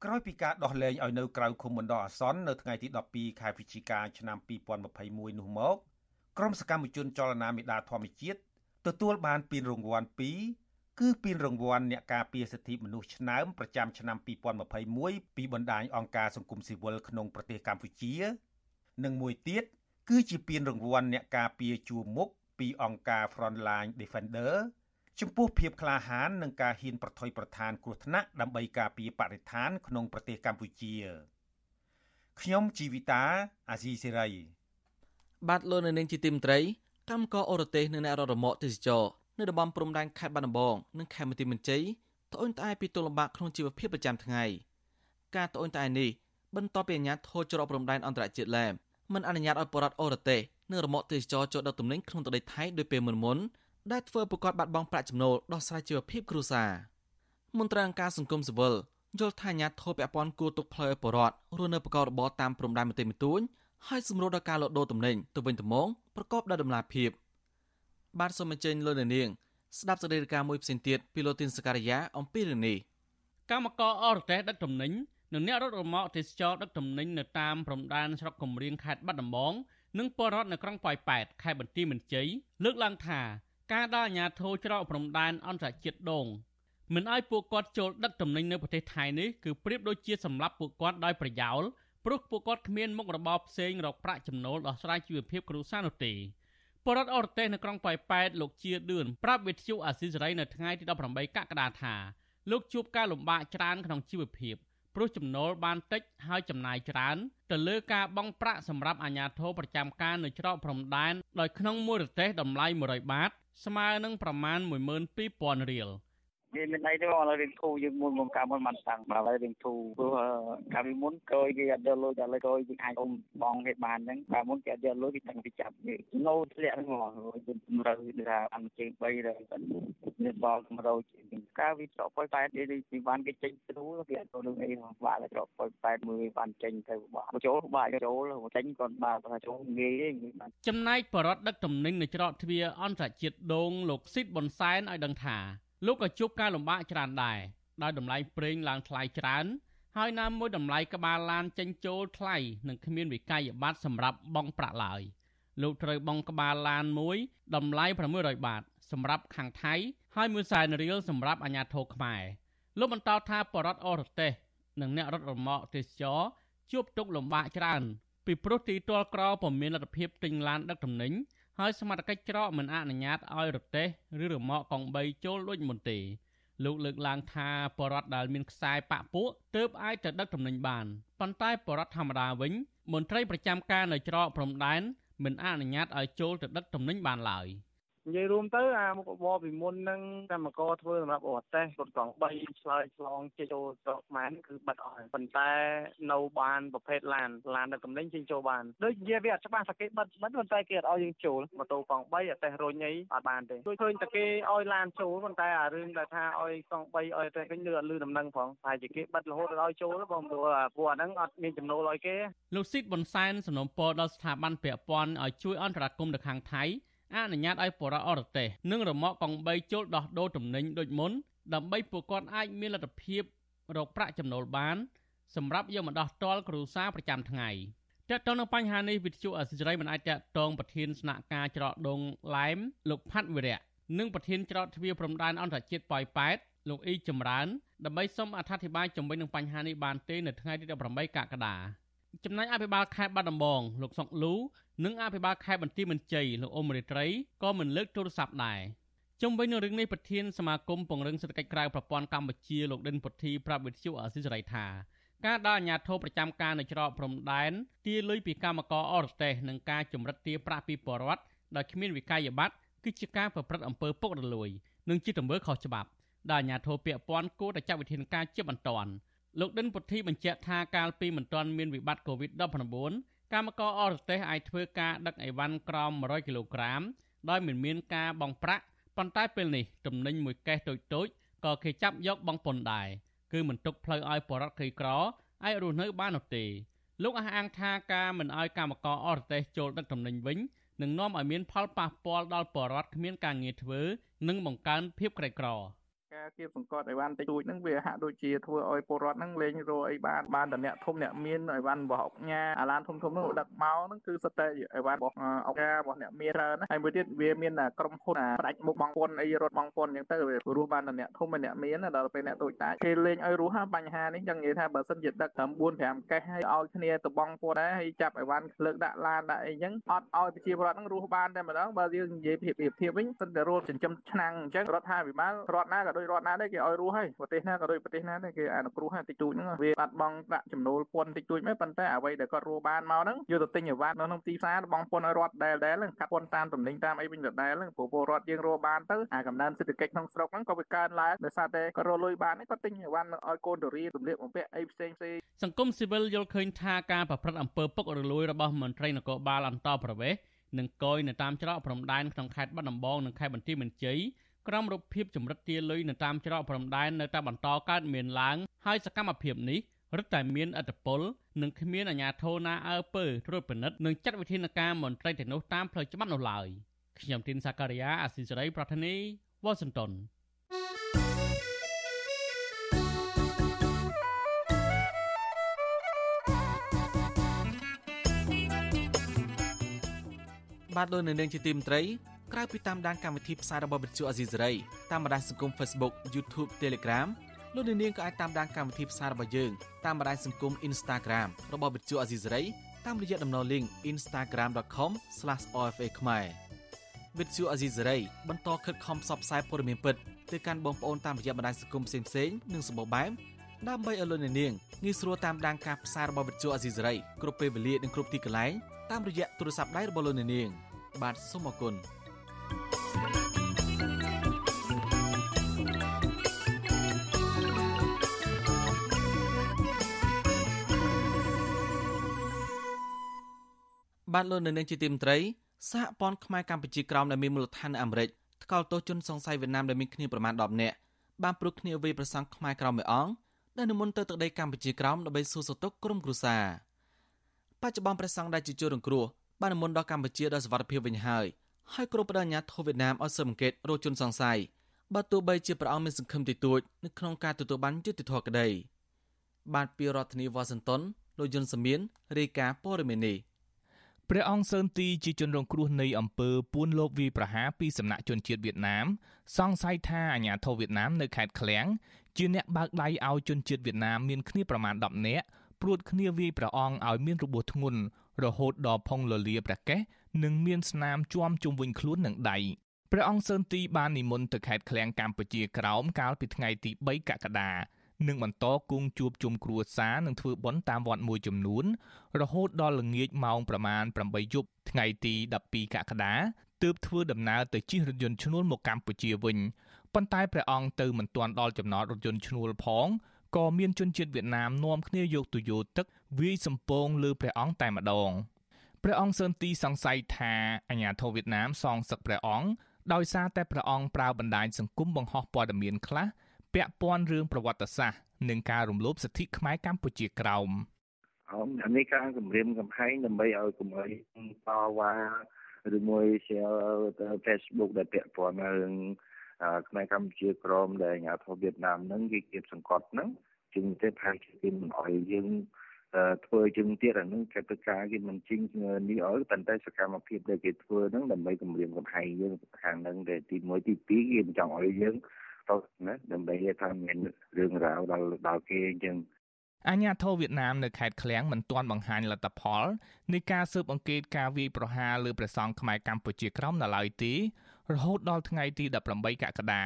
ក្រោយពីការដោះលែងឲ្យនៅក្រៅឃុំបណ្ដោះអាសន្ននៅថ្ងៃទី12ខែវិច្ឆិកាឆ្នាំ2021នោះមកក្រុមសកម្មជនចលនាមេដាធម្មជាតិទទួលបានពានរង្វាន់2 គឺពានរង្វាន់អ្នកការពារសិទ្ធិមនុស្សឆ្នើមប្រចាំឆ្នាំ2021ពីបណ្ដាញអង្គការសង្គមស៊ីវិលក្នុងប្រទេសកម្ពុជា និងមួយទៀតគឺជាពានរង្វាន់អ្នកការពារជួរមុខពីអង្គការ Frontline Defender ចំពោះភាពក្លាហាននិងការហ៊ានប្រថុយប្រឋានគ្រោះថ្នាក់ដើម្បីការពារបរិស្ថានក្នុងប្រទេសកម្ពុជាខ្ញុំជីវិតាអាស៊ីសេរីបាទលោកនៅនាងជាទីមត្រីកម្មករអរទេសនៅអ្នកររមកទេសចរ នៅតំបន់ព្រំដែនខេត្តបាត់ដំបងនិងខេត្តបន្ទាយមានជ័យត្អូញត្អែពីទុលំបាកក្នុងជីវភាពប្រចាំថ្ងៃការត្អូញត្អែនេះបន្ទាប់ពីអាជ្ញាធរច្រកព្រំដែនអន្តរជាតិឡែមមិនអនុញ្ញាតឲ្យបរតអរទេសនិងរមកទេសចរចូលដឹកទំនិញក្នុងទឹកដីថៃដោយពេលមុនមុនដែលធ្វើប្រកាសបាត់បង់ប្រាក់ចំណូលដោះស្រាយជីវភាពគ្រួសារមន្ត្រីអង្គការសង្គមស៊ីវិលយល់ថាអាញាធរពាក់ព័ន្ធគួរទុកផ្លូវឲ្យបរដ្ឋរស់នៅប្រកបរបរតាមព្រំដែនមន្ទីរមិទួញហើយសម្រួលដល់ការលក់ដូរទំនិញទៅវិញទៅមកប្រកបដោយតម្លាភាព បាទសូមអញ្ជើញលោកនាងស្ដាប់សេចក្តីរាយការណ៍មួយផ្សេងទៀតពីលោកទីនសការីយ៉ាអំពីរឿងនេះកម្មករអរទេសដឹកទំនិញនិងអ្នករត់រមាក់ទេសចរដឹកទំនិញនៅតាមព្រំដែនស្រុកកំរៀងខេត្តបាត់ដំបងនិងពលរដ្ឋនៅក្រុងប៉ោយប៉ែតខេត្តបន្ទាយមានជ័យលើកឡើងថាការដល់អាជ្ញាធរច្រកព្រំដែនអន្តរជាតិដងមិនឲ្យពួកគាត់ចូលដឹកទំនិញនៅប្រទេសថៃនេះគឺប្រៀបដូចជាសម្លាប់ពួកគាត់ដោយប្រយោលព្រោះពួកគាត់គ្មានមុខរបរផ្សេងរកប្រាក់ចំណូលដោះស្រាយជីវភាពគ្រួសារនោះទេ បរដ្ឋអរទេសនៅក្រុងប៉ោយប៉ែតលោកជាឌឿនប្រាប់វិទ្យុអាស៊ីសេរីនៅថ្ងៃទី18កក្កដាថាលោកជួបការលំបាកច្រើនក្នុងជីវភាពព្រោះចំណូលបានតិចហើយចំណាយច្រើនទៅលើការបង់ប្រាក់សម្រាប់អាជ្ញាធរប្រចាំការនៅច្រកព្រំដែនដោយក្នុងមួយរទេសតម្លៃ100បាតស្មើនឹងប្រមាណ12000រៀល វាមានអីទេបងឥឡូវរៀងធូរយើងមុនមុនកាលមុនបានតាំងឥឡូវរៀងធូរព្រោះកាលពីមុនក្រោយគេអត់យកលុយដល់ក្រោយយើងអាចអុំបងគេបានហ្នឹងកាលមុនគេអត់យកលុយគេតាំងពីចាប់វាណូធ្លាក់ហ្នឹងហ្មងយើងជំរឿថាបានជើង3ដែរមានបង100កាលវាច្រកប៉ុយប៉ែតគេពីបានគេចេញស្រួលគេអត់ទៅនឹងអីបាក់ច្រកប៉ុយប៉ែតមួយបានចេញទៅបាក់ចូលបាក់ចូលចេញគាត់បាក់ចូលងាយទេចំណែកបរដ្ឋដឹកទំនិញនៅច្រកទ្វារអន្តរជាតិដងលោកស៊ីតប៊ុនសែនឲ្យដឹងថា លោកក៏ជួបការលំបាកច្រើនដែរដោយតម្លៃប្រេងឡើងថ្លៃច្រើន ហើយណាមួយតម្លៃក្បាលឡានចេញចូលថ្លៃនិងគ្មានវិក័យប័ត្រសម្រាប់បង់ប្រាក់ឡើយលោកត្រូវបង់ក្បាលឡានមួយតម្លៃ600បាត សម្រាប់ខាងថៃ ហើយមួយសែនរៀលសម្រាប់អាជ្ញាធរខ្មែរលោកបន្តថាបរដ្ឋអរទេសនិងអ្នករត់រមាក់ទេសចរជួបទុកលំបាកច្រើនពីព្រោះទីទាល់ក្រពុំមានលទ្ធភាពទិញឡានដឹកទំនិញ ហើយសមត្ថកិច្ចច្រកមិនអនុញ្ញាតឲ្យរទេះឬរមាក់កង់3ចូលដូចមុនទេលោកលើកឡើងថាបរដ្ឋដែលមានខ្សែប៉ាក់ពួកទើបអាចទៅដឹកទំនិញបានប៉ុន្តែបរដ្ឋធម្មតាវិញមន្ត្រីប្រចាំការនៅច្រកព្រំដែនមិនអនុញ្ញាតឲ្យចូលទៅដឹកទំនិញបានឡើយ។ និយាយរួមទៅអាមុខរបរពីមុនហ្នឹងកម្មករធ្វើសម្រាប់អូតេសរត់កង់3ឆ្លើយឆ្លងជិះចូលស្រុកខ្មែរគឺបិទអស់ហើយប៉ុន្តែនៅបានប្រភេទឡានឡានដឹកទំនិញជិះចូលបានដូចនិយាយវាអត់ច្បាស់ថាគេបិទបិទប៉ុន្តែគេអត់ឲ្យយើងចូលម៉ូតូកង់3អតេសរុញអីអត់បានទេដូចឃើញតែគេឲ្យឡានចូលប៉ុន្តែអារឿងដែលថាឲ្យកង់3ឲ្យអតេសវិញលឺអត់លឺដំណឹងផងតែជាគេបិទរហូតដល់ឲ្យចូលបងព្រោះពួកអាហ្នឹងអត់មានចំណូលឲ្យគេលោកស៊ីតប៊ុនសែនសំណពរដល់ស្ថាប័នពាក់ព័ន្ធឲ្យជួយអន្តរាគមន៍ទៅខាងថៃ អនុញ្ញាតឲ្យបរិអរទេសនិងរមាក់កង់3ចូលដោះដូរទំនិញដូចមុនដើម្បីពួកគាត់អាចមានលទ្ធភាពរកប្រាក់ចំណូលបាន សម្រាប់យកមកដោះតល់គ្រួសារប្រចាំថ្ងៃតើតើនៅបញ្ហានេះវិទ្យុអសិរ័យមិនអាចតតងប្រធានស្នាក់ការច្រកដងឡែមលោកផាត់វិរៈនិងប្រធានច្រកទ្វារព្រំដែនអន្តរជាតិប៉ោយប៉ែតលោកអ៊ីចម្រើនដើម្បីសូមអធិប្បាយជំវិញនឹងបញ្ហានេះបានទេនៅថ្ងៃទី18កក្កដា ចំណែកអភិបាលខេត្តបាត់ដំបងលោកសុកលូនិងអភិបាលខេត្តបន្ទាយមានជ័យលោកអ៊ុំរិត្រីក៏មិនលើកទូរស័ព្ទដែរជុំវិញនឹងរឿងនេះប្រធានសមាគមពង្រឹងសេដ្ឋកិច្ចក្រៅប្រព័ន្ធកម្ពុជាលោកដិនពុទ្ធីប្រាប់វិទ្យុអស៊ីសេរីថាការដល់អាជ្ញាធរប្រចាំការនៅច្រកព្រំដែនទាលុយពីកម្មករអរទេសនិងការចម្រិតទាប្រាក់ពីបរដ្ឋដោយគ្មានវិក័យប័ត្រគឺជាការប្រព្រឹត្តអំពើពុករលួយនិងជាទង្វើខុសច្បាប់ដែលអាជ្ញាធរពាក់ព័ន្ធគួរតែចាត់វិធានការជាបន្ទាន់ លោកដិនពុទ្ធីបញ្ជាក់ថាកាលពីមិនទាន់មានវិបត្តិ COVID-19 កម្មករអរទេសអាចធ្វើការដឹកអីវ៉ាន់ក្រោម100គីឡូក្រាមដោយមិនមានការបង់ប្រាក់ប៉ុន្តែពេលនេះទំនិញមួយកេសតូចតូចក៏គេចាប់យកបង់ពន្ធដែរគឺមិនទុកផ្លូវឲ្យបរិវត្តក្រីក្រអាចរស់នៅបាននោះទេលោកអះអាងថាការមិនឲ្យកម្មករអរទេសចូលដឹកទំនិញវិញនឹងនាំឲ្យមានផលប៉ះពាល់ដល់បរិវត្តគ្មានការងារធ្វើ និងបង្កើនភាពក្រីក្រការ គៀបសង្កត់អីវ៉ាន់តិចតួចហ្នឹងវាហាក់ដូចជាធ្វើឲ្យពលរដ្ឋហ្នឹងលេងរកអីបានបានតែអ្នកធំអ្នកមានអីវ៉ាន់របស់អុកញ៉ាអាឡានធំធំហ្នឹងដឹកមកហ្នឹងគឺសុទ្ធតែអីវ៉ាន់របស់អុកញ៉ារបស់អ្នកមានច្រើនណាហើយមួយទៀតវាមានក្រុមហ៊ុនផ្ដាច់មុខបងពុនអីរត់បងពុនអញ្ចឹងទៅវារស់បានតែអ្នកធំហើយអ្នកមានដល់ពេលអ្នកតូចតាចគេលេងឲ្យរស់ហាបញ្ហានេះចឹងនិយាយថាបើសិនជាដឹកត្រឹម4 5កេះហើយឲ្យគ្នាទៅបងពុនដែរហើយចាប់អីវ៉ាន់លើកដាក់ឡានដាក់អីចឹងអត់ឲ្យប្រជាពលរដ្ឋហ្នឹងរស់បានតែម្ដងបើយើងនិយាយភាពភាពធៀបវិញសិនតែរស់ចិញ្ចឹមឆ្នាំងអញ្ចឹងរដ្ឋាភិបាលរដ្ឋណាក៏ដូចរដ្ឋណាដែរគេឲ្យរស់ហើយប្រទេសណាក៏ដូចប្រទេសណាដែរគេអនុគ្រោះហើយតិចតួចហ្នឹងវាបាត់បង់ដាក់ចំណូលពន្ធតិចតួចមែនប៉ុន្តែអ្វីដែលគាត់រស់បានមកហ្នឹងយកទៅទិញអីវ៉ាន់នៅក្នុងទីផ្សារបងពន្ធឲ្យរដ្ឋដែលដែលកាត់ពន្ធតាមតំណែងតាមអីវិញដដែលហ្នឹងព្រោះពលរដ្ឋយើងរស់បានទៅអាកំណើនសេដ្ឋកិច្ចក្នុងស្រុកហ្នឹងក៏វាកើនឡើងដោយសារតែគាត់រស់លុយបានគាត់ទិញអីវ៉ាន់ឲ្យកូនទៅរៀនទម្លាកបំពាក់អីផ្សេងផ្សេងសង្គមស៊ីវិលយល់ឃើញថាការប្រព្រឹត្តអំពើពុករលួយរបស់មន្ត្រីនគរបាលអន្តរប្រវេសន៍និងកយនៅតាមច្រកព្រំដែនក្នុងខេត្តបាត់ដំបងនិងខេត្តបន្ទាយមានជ័យ ក្រោមរូបភាពចម្រិតទាលុយនៅតាមច្រកព្រំដែននៅតែបន្តកើតមានឡើងហើយសកម្មភាពនេះរឹតតែមានអត្តពលនិងគ្មានអាជ្ញាធរណាអើពើត្រួតពិនិត្យនិងចាត់វិធានការមន្ត្រីទាំងនោះតាមផ្លូវច្បាប់នោះឡើយខ្ញុំទីនសាការីយ៉ាអាស៊ីសេរីប្រធានីវ៉ាស៊ីនតោនបាទលោកនៅនាងជាទីមត្រី ក្រៅពីតាមដានកម្មវិធីផ្សាយរបស់វិទ្យុអាស៊ីសេរីតាមបណ្ដាញសង្គម Facebook YouTube Telegram លោកនាងក៏អាចតាមដានកម្មវិធីផ្សាយរបស់យើងតាមបណ្ដាញសង្គម Instagram របស់វិទ្យុអាស៊ីសេរីតាមរយៈតំណ link instagram.com/ofa ខ្មែរវិទ្យុអាស៊ីសេរីបន្តខិតខំផ្សព្វផ្សាយព័ត៌មានពិតទៅកាន់បងប្អូនតាមរយៈបណ្ដាញសង្គមផ្សេងៗនិងសម្បូរបែបដើម្បីឲ្យលោកនាងងាយស្រួលតាមដានការផ្សាយរបស់វិទ្យុអាស៊ីសេរីគ្រប់ពេលវេលានិងគ្រប់ទីកន្លែងតាមរយៈទូរស័ព្ទដៃរបស់លោកនាងបាទសូមអរគុណ បាទលោកនៅនឹងជាទីមត្រីសហព័ន្ធខ្មែរកម្ពុជាក្រោមដែលមានមូលដ្ឋាននៅអាមេរិកថ្កោលទោសជនសង្ស័យវៀតណាមដែលមានគ្នាប្រមាណ10នាក់បានព្រួតគ្នាវាយប្រសង់ខ្មែរក្រោមមួយអង្គដែលនិមន្តទៅទឹកដីកម្ពុជាក្រោមដើម្បីសួរសុខទុក្ខក្រុមគ្រួសារបច្ចុប្បន្នព្រះសង្ឃដែលជាជនរងគ្រោះបាននិមន្តដល់កម្ពុជាដោយសវត្ថិភាពវិញហើយហើយគ្រប់បដិញ្ញាធិវៀតណាមឲ្យស៊ើបអង្កេតរោគជនសង្ស័យបើទោះបីជាព្រះអង្គមានសង្ឃឹមតិចតួចនៅក្នុងការទទួលបានយុត្តិធម៌ក្តីបានពីរដ្ឋធានីវ៉ាស៊ីនតោនលោកយុនសាមៀនរាយការណ៍ព័ត៌មាននេះ ព្រះអង្គសឺនទីជាជនរងគ្រោះនៃអំពើពួនលបវាយប្រហារពីសំណាក់ជនជាតិវៀតណាម សង្ស័យថាអាញាធរវៀតណាមនៅខេត្តឃ្លៀងជាអ្នកបើកដៃឲ្យជនជាតិវៀតណាមមានគ្នាប្រមាណ10នាក់ព្រួតគ្នាវាយព្រះអង្គឲ្យមានរបួសធ្ងន់រហូតដល់ផុងលលាប្រកេះនិងមានស្នាមជួមជុំវិញខ្លួននឹងដៃព្រះអង្គសឺនទីបាននិមន្តទៅខេត្តឃ្លៀងកម្ពុជាក្រោមកាលពីថ្ងៃទី3កក្កដា និងបន្តគង់ជួបជុំគ្រួសារនិងធ្វើបុណ្យតាមវត្តមួយចំនួន រហូតដល់ល្ងាចម៉ោងប្រមាណ8យប់ថ្ងៃទី12កក្កដាទើបធ្វើដំណើរទៅជិះរថយន្តឈ្នួលមកកម្ពុជាវិញប៉ុន្តែព្រះអង្គទៅមិនទាន់ដល់ចំណតរថយន្តឈ្នួលផងក៏មានជនជាតិវៀតណាមនាំគ្នាយកទុយោទឹកវាយសំពងលើព្រះអង្គតែម្ដងព្រះអង្គសឺនទីសង្ស័យថាអាញាធរវៀតណាមសងសឹកព្រះអង្គដោយសារតែព្រះអង្គប្រើបណ្ដាញសង្គមបង្ហោះព័ត៌មានខ្លះ ពាក់ព័ន្ធរឿងប្រវត្តិសាស្ត្រនិងការរំលោភសិទ្ធិខ្មែរកម្ពុជាក្រោមអានេះការគម្រាមកំហែងដើម្បីឲ្យកុំឲ្យតវ៉ាឬមួយ share ទៅ Facebook ដែលពាក់ព័ន្ធនឹងខ្មែរកម្ពុជាក្រមដែលអាញាធិបតេយ្យវៀតណាមហ្នឹងគេគៀបសង្កត់ហ្នឹងជាងទៅថាគេមិនអោយយើងធ្វើជាងទៀតអានឹងកិច្ចការគេមិនជិញនេះអើប៉ុន្តែសកម្មភាពដែលគេធ្វើហ្នឹងដើម្បីគម្រាមកំហែងយើងខាងហ្នឹងដែលទី1ទី2គេមិនចង់ឲ្យយើង ទៅណាដើម្បីថាមានរឿងរ៉ាវដល់ដល់គេអញ្ចឹងអាញាធរវៀតណាមនៅខេត្តឃ្លៀងមិនទាន់បង្ហាញលទ្ធផលនៃការស៊ើបអង្កេតការវាយប្រហារលើព្រះសង្ឃខ្មែរកម្ពុជាក្រោមនៅឡើយទេរហូតដល់ថ្ងៃទី18កក្កដា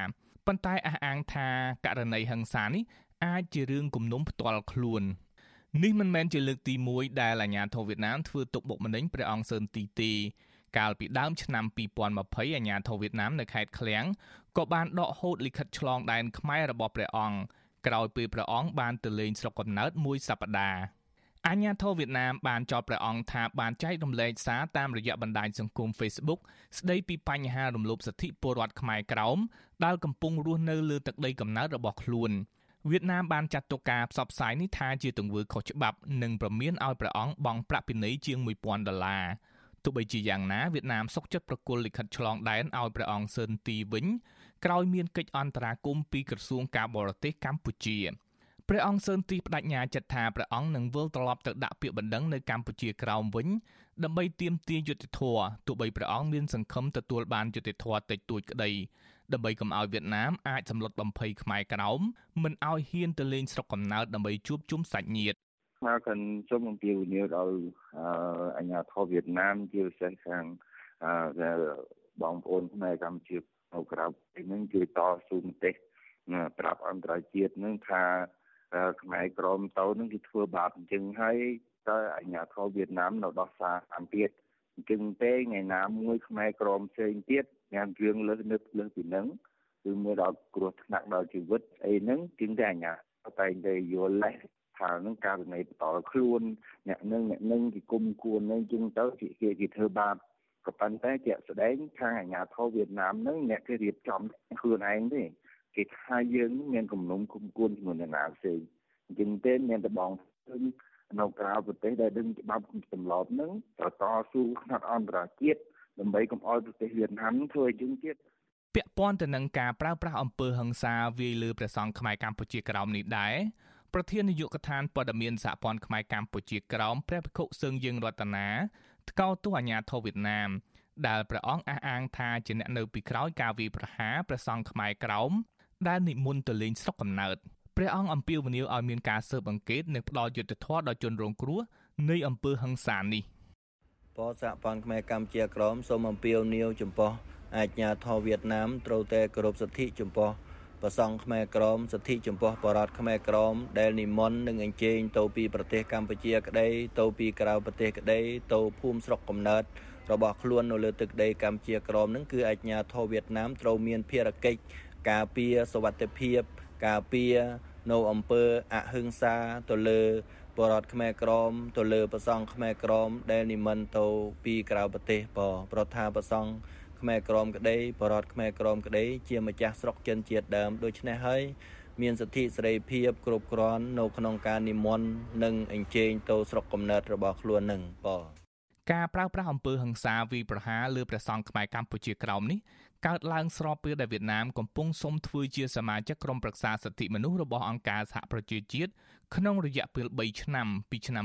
ប៉ុន្តែអះអាងថាករណីហិង្សានេះអាចជារឿងគំនុំផ្ទាល់ខ្លួននេះមិនមែនជាលើកទី1ដែលអាញាធរវៀតណាមធ្វើទុកបុកម្នេញព្រះអង្គសឺនទីទេ កាលពីដើមឆ្នាំ2020អាញាធរវៀតណាមនៅខេត្តឃ្លៀងក៏បានដកហូតលិខិតឆ្លងដែនខ្មែររបស់ព្រះអង្គក្រោយពេលព្រះអង្គបានទៅលេងស្រុកកំណើតមួយសប្តាហ៍អាញាធរវៀតណាមបានចោទព្រះអង្គថាបានចែករំលែកសារតាមរយៈបណ្ដាញសង្គម Facebook ស្ដីពីបញ្ហារំលោភសិទ្ធិពលរដ្ឋខ្មែរក្រោមដែលកំពុងរស់នៅលើទឹកដីកំណើតរបស់ខ្លួនវៀតណាមបានចាត់ទុកការផ្សព្វផ្សាយនេះថាជាទង្វើខុសច្បាប់និងប្រមានឲ្យព្រះអង្គបង់ប្រាក់ពិន័យជាង1000ដុល្លារទោះ បីជាយ៉ាងណាវៀតណាមសុកចិត្តប្រគល់លិខិតឆ្លងដែនឲ្យព្រះអង្គស៊ើនទីវិញក្រោយមានកិច្ចអន្តរាគមន៍ពីក្រសួងការបរទេសកម្ពុជាព្រះអង្គសឿនទីបដិញ្ញាចិត្តថាព្រះអង្គនឹងវិលត្រឡប់ទៅដាក់ពាក្យបណ្ដឹងនៅកម្ពុជាក្រោមវិញដើម្បីទាមទារយុត្តិធម៌ទោះបីព្រះអង្គមានសង្ឃឹមទទួលបានយុត្តិធម៌តិចតួចក្តីដើម្បីកុំឲ្យវៀតណាមអាចសម្លុតបំភ័យខ្មែរក្រោមមិនឲ្យហ៊ានទៅលេងស្រុកកំណើតដើម្បីជួបជុំសាច់ញាតិ មកកាន់សូមអំពាវនាវដល់អាជ្ញាធរវៀតណាមជាពិសេសខាងបងប្អូនខ្មែរកម្ពុជានៅក្រៅនេះជួយតស៊ូមតិប្រាប់អន្តរជាតិនឹងថាខ្មែរក្រមទៅនឹងគេធ្វើបាបអញ្ចឹងហើយតើអាជ្ញាធរវៀតណាមនៅដោះសារតាមទៀតអញ្ចឹងទេថ្ងៃណាមួយខ្មែរក្រមផ្សេងទៀតមានរឿងលើសនឹកលើសពីនឹងគឺមើលដល់គ្រោះថ្នាក់ដល់ជីវិតអីហ្នឹងជាងតែអាជ្ញាតែងតែយល់លេ សថានឹងករណីបន្តខ្លួនអ្នកនឹងអ្នកនឹងគេគុំគួននឹងជាងទៅគេគេធ្វើបាបក៏ប៉ុន្តែជាក់ស្ដែងខាងអាជ្ញាធរវៀតណាមនឹងអ្នកគេរៀបចំខ្លួនឯងទេគេថាយើងមានគំនុំគុំគួនជាមួយអ្នកណាផ្សេងអញ្ចឹងទេមានតែបងឃើញនៅក្រៅប្រទេសដែលដឹងច្បាប់ទម្លាប់ហ្នឹងតតស៊ូខ្នាតអន្តរជាតិដើម្បីកុំឲ្យប្រទេសវៀតណាមធ្វើអញ្ចឹងទៀតពាក់ព័ន្ធទៅនឹងការប្រើប្រាស់អំពើហិង្សាវាយលើព្រះសង្ឃខ្មែរកម្ពុជាក្រោមនេះដែរ ប្រធាននាយកដ្ឋានព័ត៌មានសហព័ន្ធខ្មែរកម្ពុជាក្រោមព្រះភិក្ខុសឹងយើងរតនាថ្កោលទោសអាញាធរវៀតណាមដែលព្រះអង្គអះអាងថាជាអ្នកនៅពីក្រោយការវាយប្រហារព្រះសង្ឃខ្មែរក្រោមដែលនិមន្តទៅលេងស្រុកកំណើតព្រះអង្គអំពាវនាវឲ្យមានការស៊ើបអង្កេតនិងផ្ដល់យុត្តិធម៌ដល់ជនរងគ្រោះនៃអំពើហិង្សានេះបសហព័ន្ធខ្មែរកម្ពុជាក្រមសូមអំពាវនាវចំពោះអាជ្ញាធរវៀតណាមត្រូវតែគោរពសិទ្ធិចំពោះ ប្រសង់ខ្មែរក្រមសិទ្ធិចំពោះបរតខ្មែរក្រមដែលនិមន្តនិងអញ្ជើញទៅពីប្រទេសកម្ពុជាក្តីទៅពីក្រៅប្រទេសក្តីទៅភូមិស្រុកកំណើតរបស់ខ្លួននៅលើទឹកដីកម្ពុជាក្រមនឹងគឺអាជ្ញាធរវៀតណាមត្រូវមានភារកិច្ចការពារសវត្ថិភាពការពារនៅអំពើអហិង្សាទៅលើបរតខ្មែរក្រមទៅលើប្រសង់ខ្មែរក្រមដែលនិមន្តទៅពីក្រៅប្រទេសបប្រថាប្រសង់ ខ្មែរក្រមក្តីបរតខ្មែរក្រមក្តីជាម្ចាស់ស្រុកចិនជាតិដើមដូច្នេះហើយមានសិទ្ធិសេរីភាពគ្រប់គ្រាន់នៅក្នុងការនិមន្តនិងអញ្ជើញទៅស្រុកកំណើតរបស់ខ្លួននឹងបការប្រើប្រាស់អំពើហិង្សាវិប្រហារលើព្រះសង្ឃខ្មែរកម្ពុជាក្រោមនេះកើតឡើងស្របពេលដែលវៀតណាមកំពុងសុំធ្វើជាសមាជិកក្រុមប្រឹក្សាសិទ្ធិមនុស្សរបស់អង្គការសហប្រជាជាតិក្នុងរយៈពេល3ឆ្នាំពីឆ្នាំ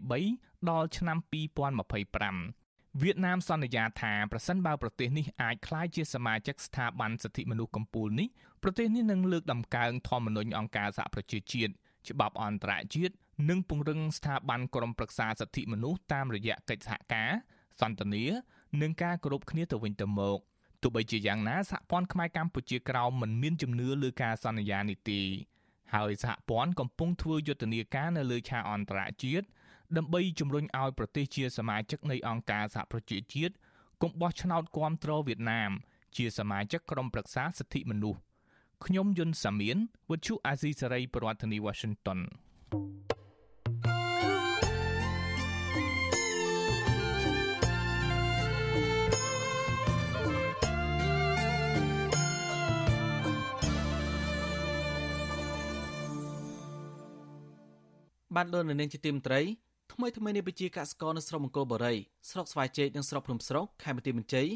2023ដល់ឆ្នាំ2025 វៀតណាមសន្យាថាប្រសិនបើប្រទេសនេះអាចក្លាយជាសមាជិកស្ថាប័នសិទ្ធិមនុស្សកម្ពុជានេះប្រទេសនេះនឹងលើកដំកើងធម្មនុញ្ញអង្គការសហប្រជាជាតិច្បាប់អន្តរជាតិនិងពង្រឹងស្ថាប័នក្រមប្រឹក្សាសិទ្ធិមនុស្សតាមរយៈកិច្ចសហការសន្ទនានិងការគោរពគ្នាទៅវិញទៅមក។ទោះបីជាយ៉ាងណាសហព័ន្ធខ្មែរកម្ពុជាក្រោមមិនមានជំនឿលើការសន្យានេះទេហើយសហព័ន្ធកំពុងធ្វើយុទ្ធនាការនៅលើឆាកអន្តរជាតិ ដើម្បីជំរុញឲ្យប្រទេសជាសមាជិកនៃអង្គការសហប្រជាជាតិកុំបោះឆ្នោតគាំទ្រវៀតណាម ជាសមាជិកក្រុមប្រឹក្សាសិទ្ធិមនុស្សខ្ញុំយុនសាមៀនវិទ្យុអាស៊ីសេរីប្រធានាធិបតី Washington thank you បានលោកនៅនាងជាទីមត្រី ថ្មីថ្មីនេះពជាកសិករនៅស្រុកមង្គលបុរីស្រុកស្វាយជែកនិងស្រុកភ្នំស្រុកខេមរៈមន្ជ័យ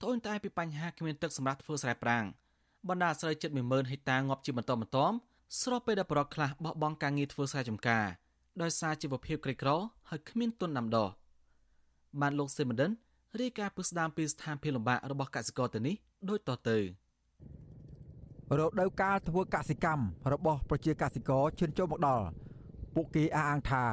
ត្អូញត្អែពីបញ្ហាគ្មានទឹកសម្រាប់ធ្វើស្រែប្រាំងបណ្ដាអាស្រ័យជិត10000ហិកតាងាប់ជាបន្តបន្ទាប់ស្របពេលដែលប្រកខ្លះបោះបង់ការងារធ្វើស្រែចម្ការដោយសារជីវភាពក្រីក្រហើយគ្មានទុនដាំដុះបានលោកសេមដិនរាយការណ៍ពីស្ដាមពីស្ថានភាពលំបាករបស់កសិករទៅនេះដូចតទៅរដូវកាលធ្វើកសិកម្មរបស់ប្រជាកសិករឈានចូលមកដល់ពួកគេអះអាងថា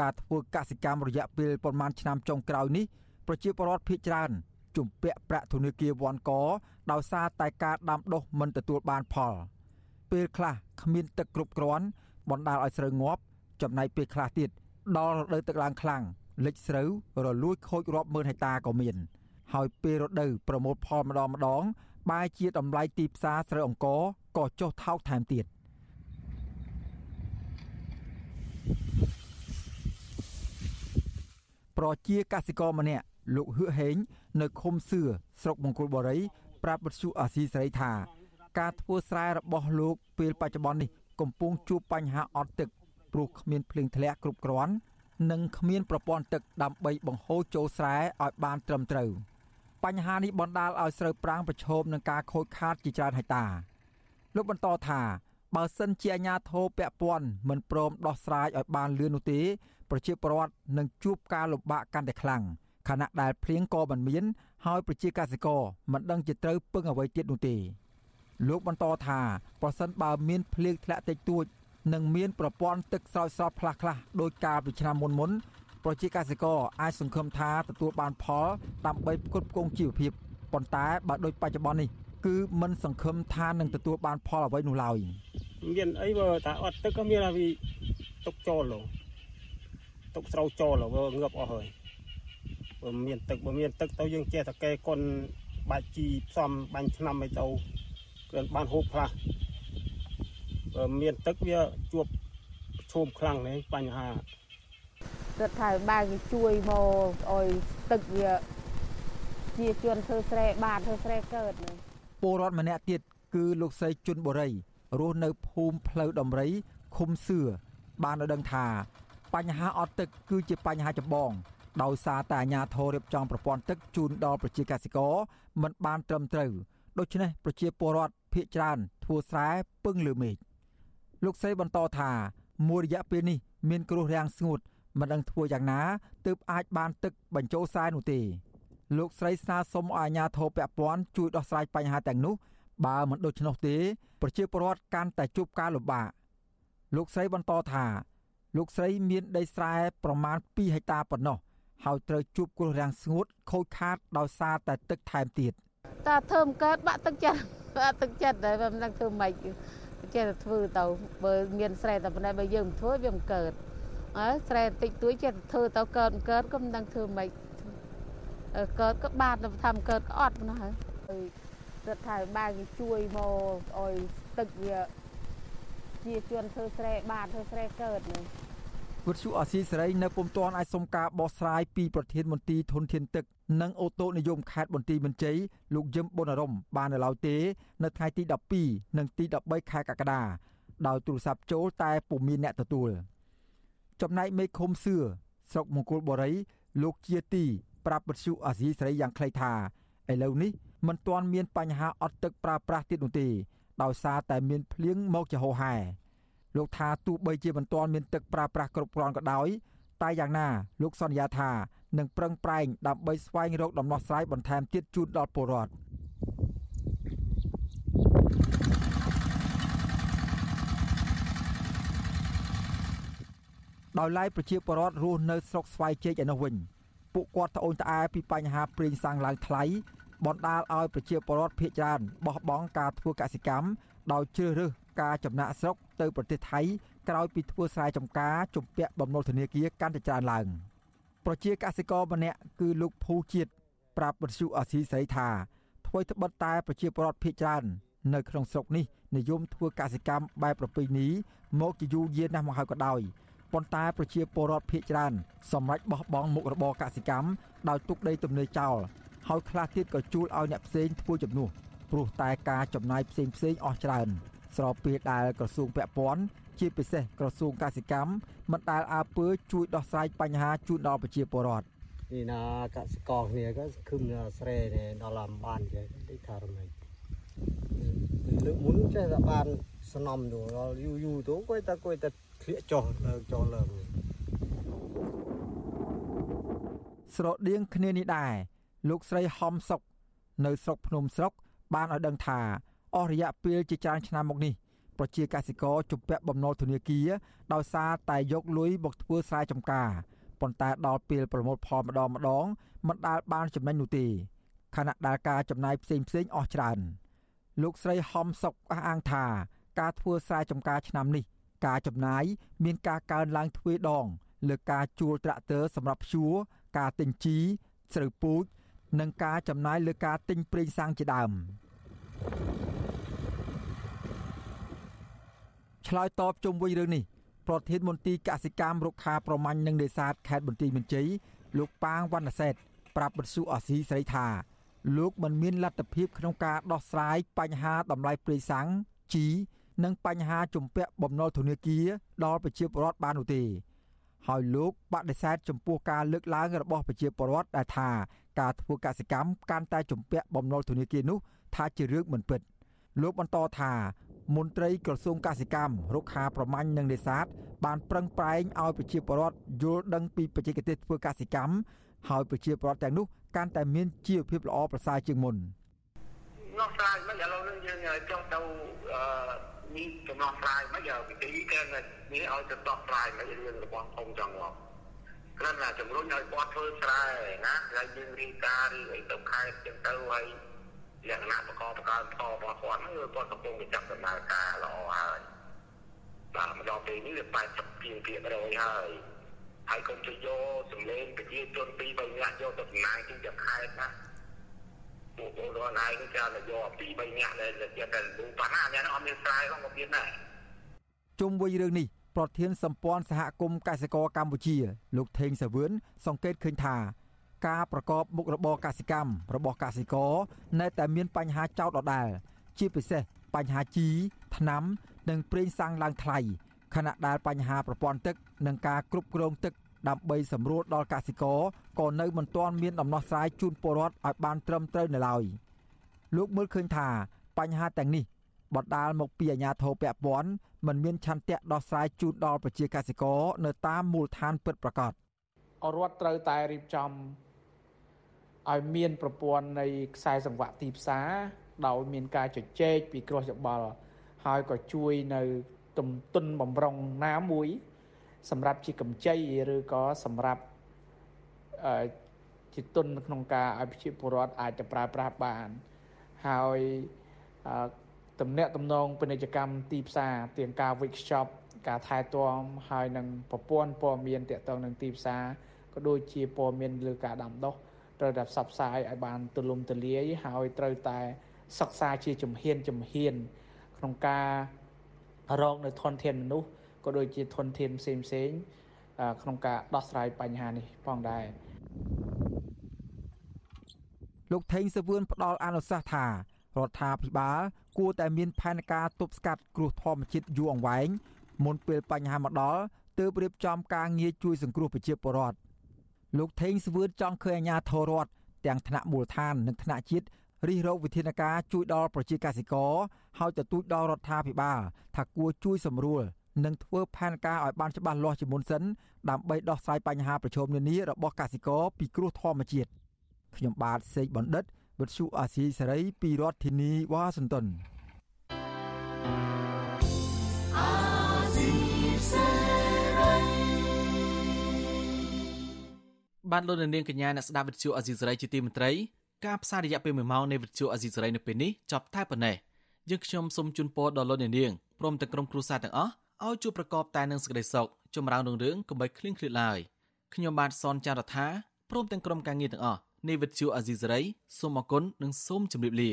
ការធ្វើកសិកម្មរយៈពេលប្រមាណឆ្នាំចុងក្រោយនេះប្រជាពលរដ្ឋភ័យច្រើនជំពាក់ប្រាក់ធនាគារវ៉ាន់កដោយសារតែការដាំដុះមិនទទួលបានផល ពេលខ្លះគ្មានទឹកគ្រប់គ្រាន់បណ្ដាលឲ្យស្រូវងាប់ចំណែកពេលខ្លះទៀតដល់រដូវទឹកឡើងខ្លាំងលិចស្រូវរលួយខូចរាប់ម៉ឺនហិកតាក៏មានហើយពេលរដូវប្រមូលផលម្ដងម្ដងបែរជាតម្លៃទីផ្សារស្រូវអង្ករក៏ចុះថោកថែមទៀត។ ប្រជាកសិករម្នាក់លោកហឿហេងនៅឃុំសឿស្រុកមង្គលបុរីប្រាប់បទសុអាស៊ីសេរីថា ការធ្វើស្រែរបស់លោកពេលបច្ចុប្បន្ននេះកំពុងជួបបញ្ហាអត់ទឹកព្រោះគ្មានភ្លៀងធ្លាក់គ្រប់គ្រាន់និងគ្មានប្រព័ន្ធទឹកដើម្បីបង្ហូរចូលស្រែឲ្យបានត្រឹមត្រូវបញ្ហានេះបណ្ដាលឲ្យស្រូវប្រាំងប្រឈមនឹងការខូចខាតជាច្រើនហិកតាលោកបន្តថា បើសិនជាអាជ្ញាធរពាក់ព័ន្ធមិនព្រមដោះស្រាយឲ្យបានលឿននោះទេប្រជាពលរដ្ឋនឹងជួបការលំបាកកាន់តែខ្លាំងខណៈដែលភ្លៀងក៏មិនមាន ហើយប្រជាកសិករមិនដឹងជាត្រូវពឹងអ្វីទៀតនោះទេលោកបន្តថាប្រសិនបើមានភ្លៀងធ្លាក់តិចតួចនឹងមានប្រព័ន្ធទឹកស្រោចស្រពខ្លះៗដោយកាលពីឆ្នាំមុនមុនប្រជាកសិករអាចសង្ឃឹមថាទទួលបានផលដើម្បីផ្គត់ផ្គង់ជីវភាពប៉ុន្តែបើដូចបច្ចុប្បន្ននេះគឺមិនសង្ឃឹមថានឹងទទួលបានផលអ្វីនោះឡើយ មានអីបើថាអត់ទឹកក៏មានអាវីទុកចូលលោទុកស្រូវចូលវាងើបអស់ហើយបើមានទឹកបើមានទឹកទៅយើងចេះតែកែកុនបាច់ជីផ្សំបាញ់ឆ្នាំឲ្យទៅគ្រាន់បានហូបខ្លះបើមានទឹកវាជួបឈោមខ្លាំងនេះបញ្ហារដ្ឋាភិបាលគេជួយមកឲ្យទឹកវាជាជនធ្វើស្រែបានធ្វើស្រែកើតនេះពលរដ្ឋម្នាក់ទៀតគឺលោកស្រីជុនបូរី រស់នៅភូមិផ្លូវដំរីឃុំសឿបានឲ្យដឹងថាបញ្ហាអត់ទឹកគឺជាបញ្ហាចម្បងដោយសារតែអាជ្ញាធររៀបចំប្រព័ន្ធទឹកជូនដល់ប្រជាកសិករមិនបានត្រឹមត្រូវដូច្នេះប្រជាពលរដ្ឋភ ieck ច្រើនធ្វើស្រែពឹងលើមេឃលោកស្រីបន្តថាមួយរយៈពេលនេះមានគ្រោះរាំងស្ងួតមិនដឹងធ្វើយ៉ាងណាទើបអាចបានទឹកបញ្ចូលខ្សែនោះទេលោកស្រីស្នើសុំឲ្យអាជ្ញាធរពាក់ព័ន្ធជួយដោះស្រាយបញ្ហាទាំងនោះ បើមិនដូច្នោះទេប្រជាពលរដ្ឋកាន់តែជួបការលំបាកលោកស្រីបន្តថាលោកស្រីមានដីស្រែប្រមាណ2ហិកតាប៉ុណ្ណោះហើយត្រូវជួបគ្រោះរាំងស្ងួតខូចខាតដោយសារតែទឹកថែមទៀតតាធ្វើមិនកើតបាក់ទឹកចិត្តបាក់ទឹកចិត្តតែមិនដឹងធ្វើម៉េចចេះតែធ្វើទៅបើមានស្រែតែប៉ុណ្ណេះបើយើងមិនធ្វើវាមិនកើតអើស្រែតិចតួចចេះតែធ្វើទៅកើតមិនកើតក៏មិនដឹងធ្វើម៉េចកើតក៏បានតែថាមិនកើតក៏អត់ប៉ុណ្ណោះហើយ រដ្ឋាភិបាលគេជួយមកឲ្យទឹកវាជាជនធ្វើស្រែបានធ្វើស្រែកើតនេះវិទ្យុអាស៊ីសេរីនៅពុំទាន់អាចសុំការបោះស្រាយពីប្រធានមន្ទីរធនធានទឹកនិងអូតូនិយមខេត្តបន្ទាយមានជ័យលោកយឹមប៊ុនអារំបាននៅឡើយទេ នៅថ្ងៃទី12និងទី13ខែកក្កដាដោយទូរស័ព្ទចូលតែពុំមានអ្នកទទួលចំណែកមេឃុំសឿស្រុកមង្គលបុរីលោកជាទី ប្រាប់វិទ្យុអាស៊ីសេរីយ៉ាងខ្លីថាឥឡូវនេះ មិនទាន់មានបញ្ហាអត់ទឹកប្រើប្រាស់ទៀតនោះទេដោយសារតែមានភ្លៀងមកជាហូរហែលោកថាទោះបីជាមិនទាន់មានទឹកប្រើប្រាស់គ្រប់គ្រាន់ក៏ដោយតែយ៉ាងណាលោកសន្យាថានឹងប្រឹងប្រែងដើម្បីស្វែងរកដំណោះស្រាយបន្ថែមទៀតជូនដល់ពលរដ្ឋដោយឡែកប្រជាពលរដ្ឋរស់នៅស្រុកស្វាយជែកឯនោះវិញពួកគាត់ត្អូញត្អែពីបញ្ហាប្រេងសាំងឡើងថ្លៃ បណ្ដាលឲ្យប្រជាពលរដ្ឋភ័យច្រើនបោះបង់ការធ្វើកសិកម្មដោយជ្រើសរើសការចំណាក់ស្រុកទៅប្រទេសថៃក្រោយពីធ្វើស្រែចម្ការជំពាក់បំណុលធនាគារកាន់តែច្រើនឡើងប្រជាកសិករម្នាក់គឺលោកភូជាតិប្រាប់បទសុអាស៊ីសេរីថាធ្វើត្បិតតែប្រជាពលរដ្ឋភ័យច្រើននៅក្នុងស្រុកនេះនិយមធ្វើកសិកម្មបែបប្រពៃណីមកជាយូរយារណាស់មកហើយក៏ដោយប៉ុន្តែប្រជាពលរដ្ឋភ័យច្រើនសម្រេចបោះបង់មុខរបរកសិកម្មដោយទុកដីទំនេរចោល ហើយខ្លះទៀតក៏ជួលឲ្យអ្នកផ្សេងធ្វើជំនួសព្រោះតែការចំណាយផ្សេងផ្សេងអស់ច្រើន ស្របពេលដែលក្រសួងពាក់ព័ន្ធជាពិសេសក្រសួងកសិកម្មមិនដែលអើពើជួយដោះស្រាយបញ្ហាជូនដល់ប្រជាពលរដ្ឋនេះណាកសិករគ្នាក៏ខឹមស្រែនេះដល់អំបានចេះដូចថារមែងលើកមុនចេះតែបានសំណំទៅដល់យូរយូរទៅគួយតែគួយតែធ្លាក់ចុះលើចុះឡើងស្រដៀងគ្នានេះដែរ លោកស្រីហំសុក នៅស្រុកភ្នំស្រុក បានឲ្យដឹងថាអស់រយៈពេលជាច្រើនឆ្នាំមកនេះប្រជាកសិករជំពាក់បំណុលធនាគារដោយសារតែយកលុយមកធ្វើស្រែចម្ការប៉ុន្តែដល់ពេលប្រមូលផលម្ដងម្ដងមិនដាល់បានចំណេញនោះទេខណៈដែលការចំណាយផ្សេងផ្សេងអស់ច្រើនលោកស្រីហំសុកអះអាងថា ការធ្វើស្រែចម្ការឆ្នាំនេះ ការចំណាយមានការកើនឡើងទ្វេដងលើការជួលត្រាក់ទ័រសម្រាប់ភ្ជួរការទិញជីស្រូវពូជ និងការចំណាយលើការទិញប្រេងសាំងជាដើមឆ្លើយតបជុំវិញរឿងនេះប្រធានមន្ទីរកសិកម្មរុក្ខាប្រមាញ់និងនេសាទខេត្តបន្ទាយមានជ័យលោកប៉ាងវណ្ណសេតប្រាប់បទសុអសីស្រីថាលោកមិនមានលទ្ធភាពក្នុងការដោះស្រាយបញ្ហាតម្លៃប្រេងសាំងជីនិងបញ្ហាជំពាក់បំណុលធនាគារដល់ប្រជាពលរដ្ឋបាននោះទេ ហើយលោកបដិសេធចំពោះការលើកឡើងរបស់ប្រជាពលរដ្ឋដែលថាការធ្វើកសិកម្មកាន់តែជំពាក់បំណុលធនាគារនោះថាជារឿងមិនពិតលោកបន្តថាមន្ត្រីក្រសួងកសិកម្មរុក្ខាប្រមាញ់និងនេសាទបានប្រឹងប្រែងឲ្យប្រជាពលរដ្ឋយល់ដឹងពីបច្ចេកទេសធ្វើកសិកម្មហើយប្រជាពលរដ្ឋទាំងនោះកាន់តែមានជីវភាពល្អប្រសើរជាងមុននោះស្រាយមិនឥឡូវនេះយើងចង់ទៅអឺ នេះចំនួនស្រាយមិនយកវិធីគេនេះឲ្យទៅដោះស្រាយមិនរឿងរបស់ខ្ញុំចង់មកគ្រាន់តែជំរុញឲ្យគាត់ធ្វើស្រែណាហើយយើងរីការឬអីទៅខេត្តចឹងទៅហើយលក្ខណៈប្រកបប្រកបផលរបស់គាត់ហ្នឹងគឺគាត់កំពុងតែចាប់ដំណើរការល្អហើយបាទមកដល់ពេលនេះវា80ភាគភាគរយហើយហើយកុំទៅយកសម្លេងប្រជាជនពីរបីនាក់យកទៅចំណាយទីទៅខេត្តណា ពួកពលរដ្ឋឯងនេះគេទៅយកពីរបីនាក់ដែលយកតែលូប៉ះណាអ្នកអត់មានស្រែផងក៏មានដែរជុំវិញរឿងនេះប្រធានសម្ព័ន្ធសហគមន៍កសិករកម្ពុជា លោកថេងសាវឿនសង្កេតឃើញថាការប្រកបមុខរបរកសិកម្មរបស់កសិករនៅតែមានបញ្ហាចោទដដែលជាពិសេសបញ្ហាជីថ្នាំ និងប្រេងសាំងឡើងថ្លៃខណៈដែលបញ្ហាប្រព័ន្ធទឹក និងការគ្រប់គ្រងទឹក ដើម្បីសម្រួលដល់កសិករក៏នៅមិនទាន់មានដំណោះស្រាយជូនពលរដ្ឋឲ្យបានត្រឹមត្រូវនៅឡើយលោកមើលឃើញថាបញ្ហាទាំងនេះបណ្ដាលមកពីអាជ្ញាធរពាក់ព័ន្ធមិនមានឆន្ទៈដោះស្រាយជូនដល់ប្រជាកសិករនៅតាមមូលដ្ឋានពិតប្រាកដរដ្ឋត្រូវតែរៀបចំឲ្យមានប្រព័ន្ធនៃខ្សែសង្វាក់ទីផ្សារដោយមានការជជែកពីគ្រោះច្បល់ហើយក៏ជួយនៅទំទុនបំរុងណាមួយ សម្រាប់ជាកម្ចីឬក៏សម្រាប់អឺជាទុនក្នុងការឲ្យប្រជាពលរដ្ឋអាចទៅប្រើប្រាស់បានហើយតំណាក់តំណងពាណិជ្ជកម្មទីផ្សារទាំងការ workshop ការថែទាំហើយនឹងប្រព័ន្ធព័ត៌មានទាក់ទងនឹងទីផ្សារក៏ដូចជាព័ត៌មានលើការដាំដុះត្រូវតែផ្សព្វផ្សាយឲ្យបានទូលំទូលាយហើយត្រូវតែសិក្សាជាជំហានជំហានក្នុងការរកនៅធនធានមនុស្ស ក៏ដូចជាធនធានផ្សេងផ្សេងក្នុងការដោះស្រាយបញ្ហានេះផងដែរលោកថេងសវឿនផ្ដល់អនុសាសន៍ថារដ្ឋាភិបាលគួរតែមានផែនការទប់ស្កាត់គ្រោះធម្មជាតិយូរអង្វែងមុនពេលបញ្ហាមកដល់ទើបរៀបចំការងារជួយសង្គ្រោះប្រជាពលរដ្ឋលោកថេងស្វឿនចង់ឃើញអាជ្ញាធររដ្ឋទាំងថ្នាក់មូលដ្ឋាននិងថ្នាក់ជាតិរិះរោបវិធានការជួយដល់ប្រជាកសិករហើយទទូចដល់រដ្ឋាភិបាលថាគួរជួយសម្រួល និងធ្វើផែនការឲ្យបានច្បាស់លាស់ជាមុនសិនដើម្បីដោះស្រាយបញ្ហាប្រឈមនានារបស់កសិករពីគ្រោះធម្មជាតិខ្ញុំបាទសេកបណ្ឌិតវិទ្យុអាស៊ីសេរីពីរដ្ឋធានីវ៉ាស៊ីនតោនបានលោកនាងកញ្ញាអ្នកស្ដាប់វិទ្យុអាស៊ីសេរីជាទីមេត្រីការផ្សាយរយៈពេល1ម៉ោងនៃវិទ្យុអាស៊ីសេរីនៅពេលនេះចប់តែប៉ុណ្ណេះយើងខ្ញុំសូមជូនពរដល់លោកនាងព្រមទាំងក្រុមគ្រួសារទាំងអស់ ឲ្យជួបប្រកបតែនឹងសេចក្តីសុខចម្រើនរុងរឿងកុំបីឃ្លៀងឃ្លាតឡើយខ្ញុំបាទសនចាររថាព្រមទាំងក្រុមការងារទាំងអស់នៃវិទ្យុអាស៊ីសេរីសូមអគុណនិងសូមជម្រាបលា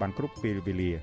បានគ្រប់ពេលវេលា។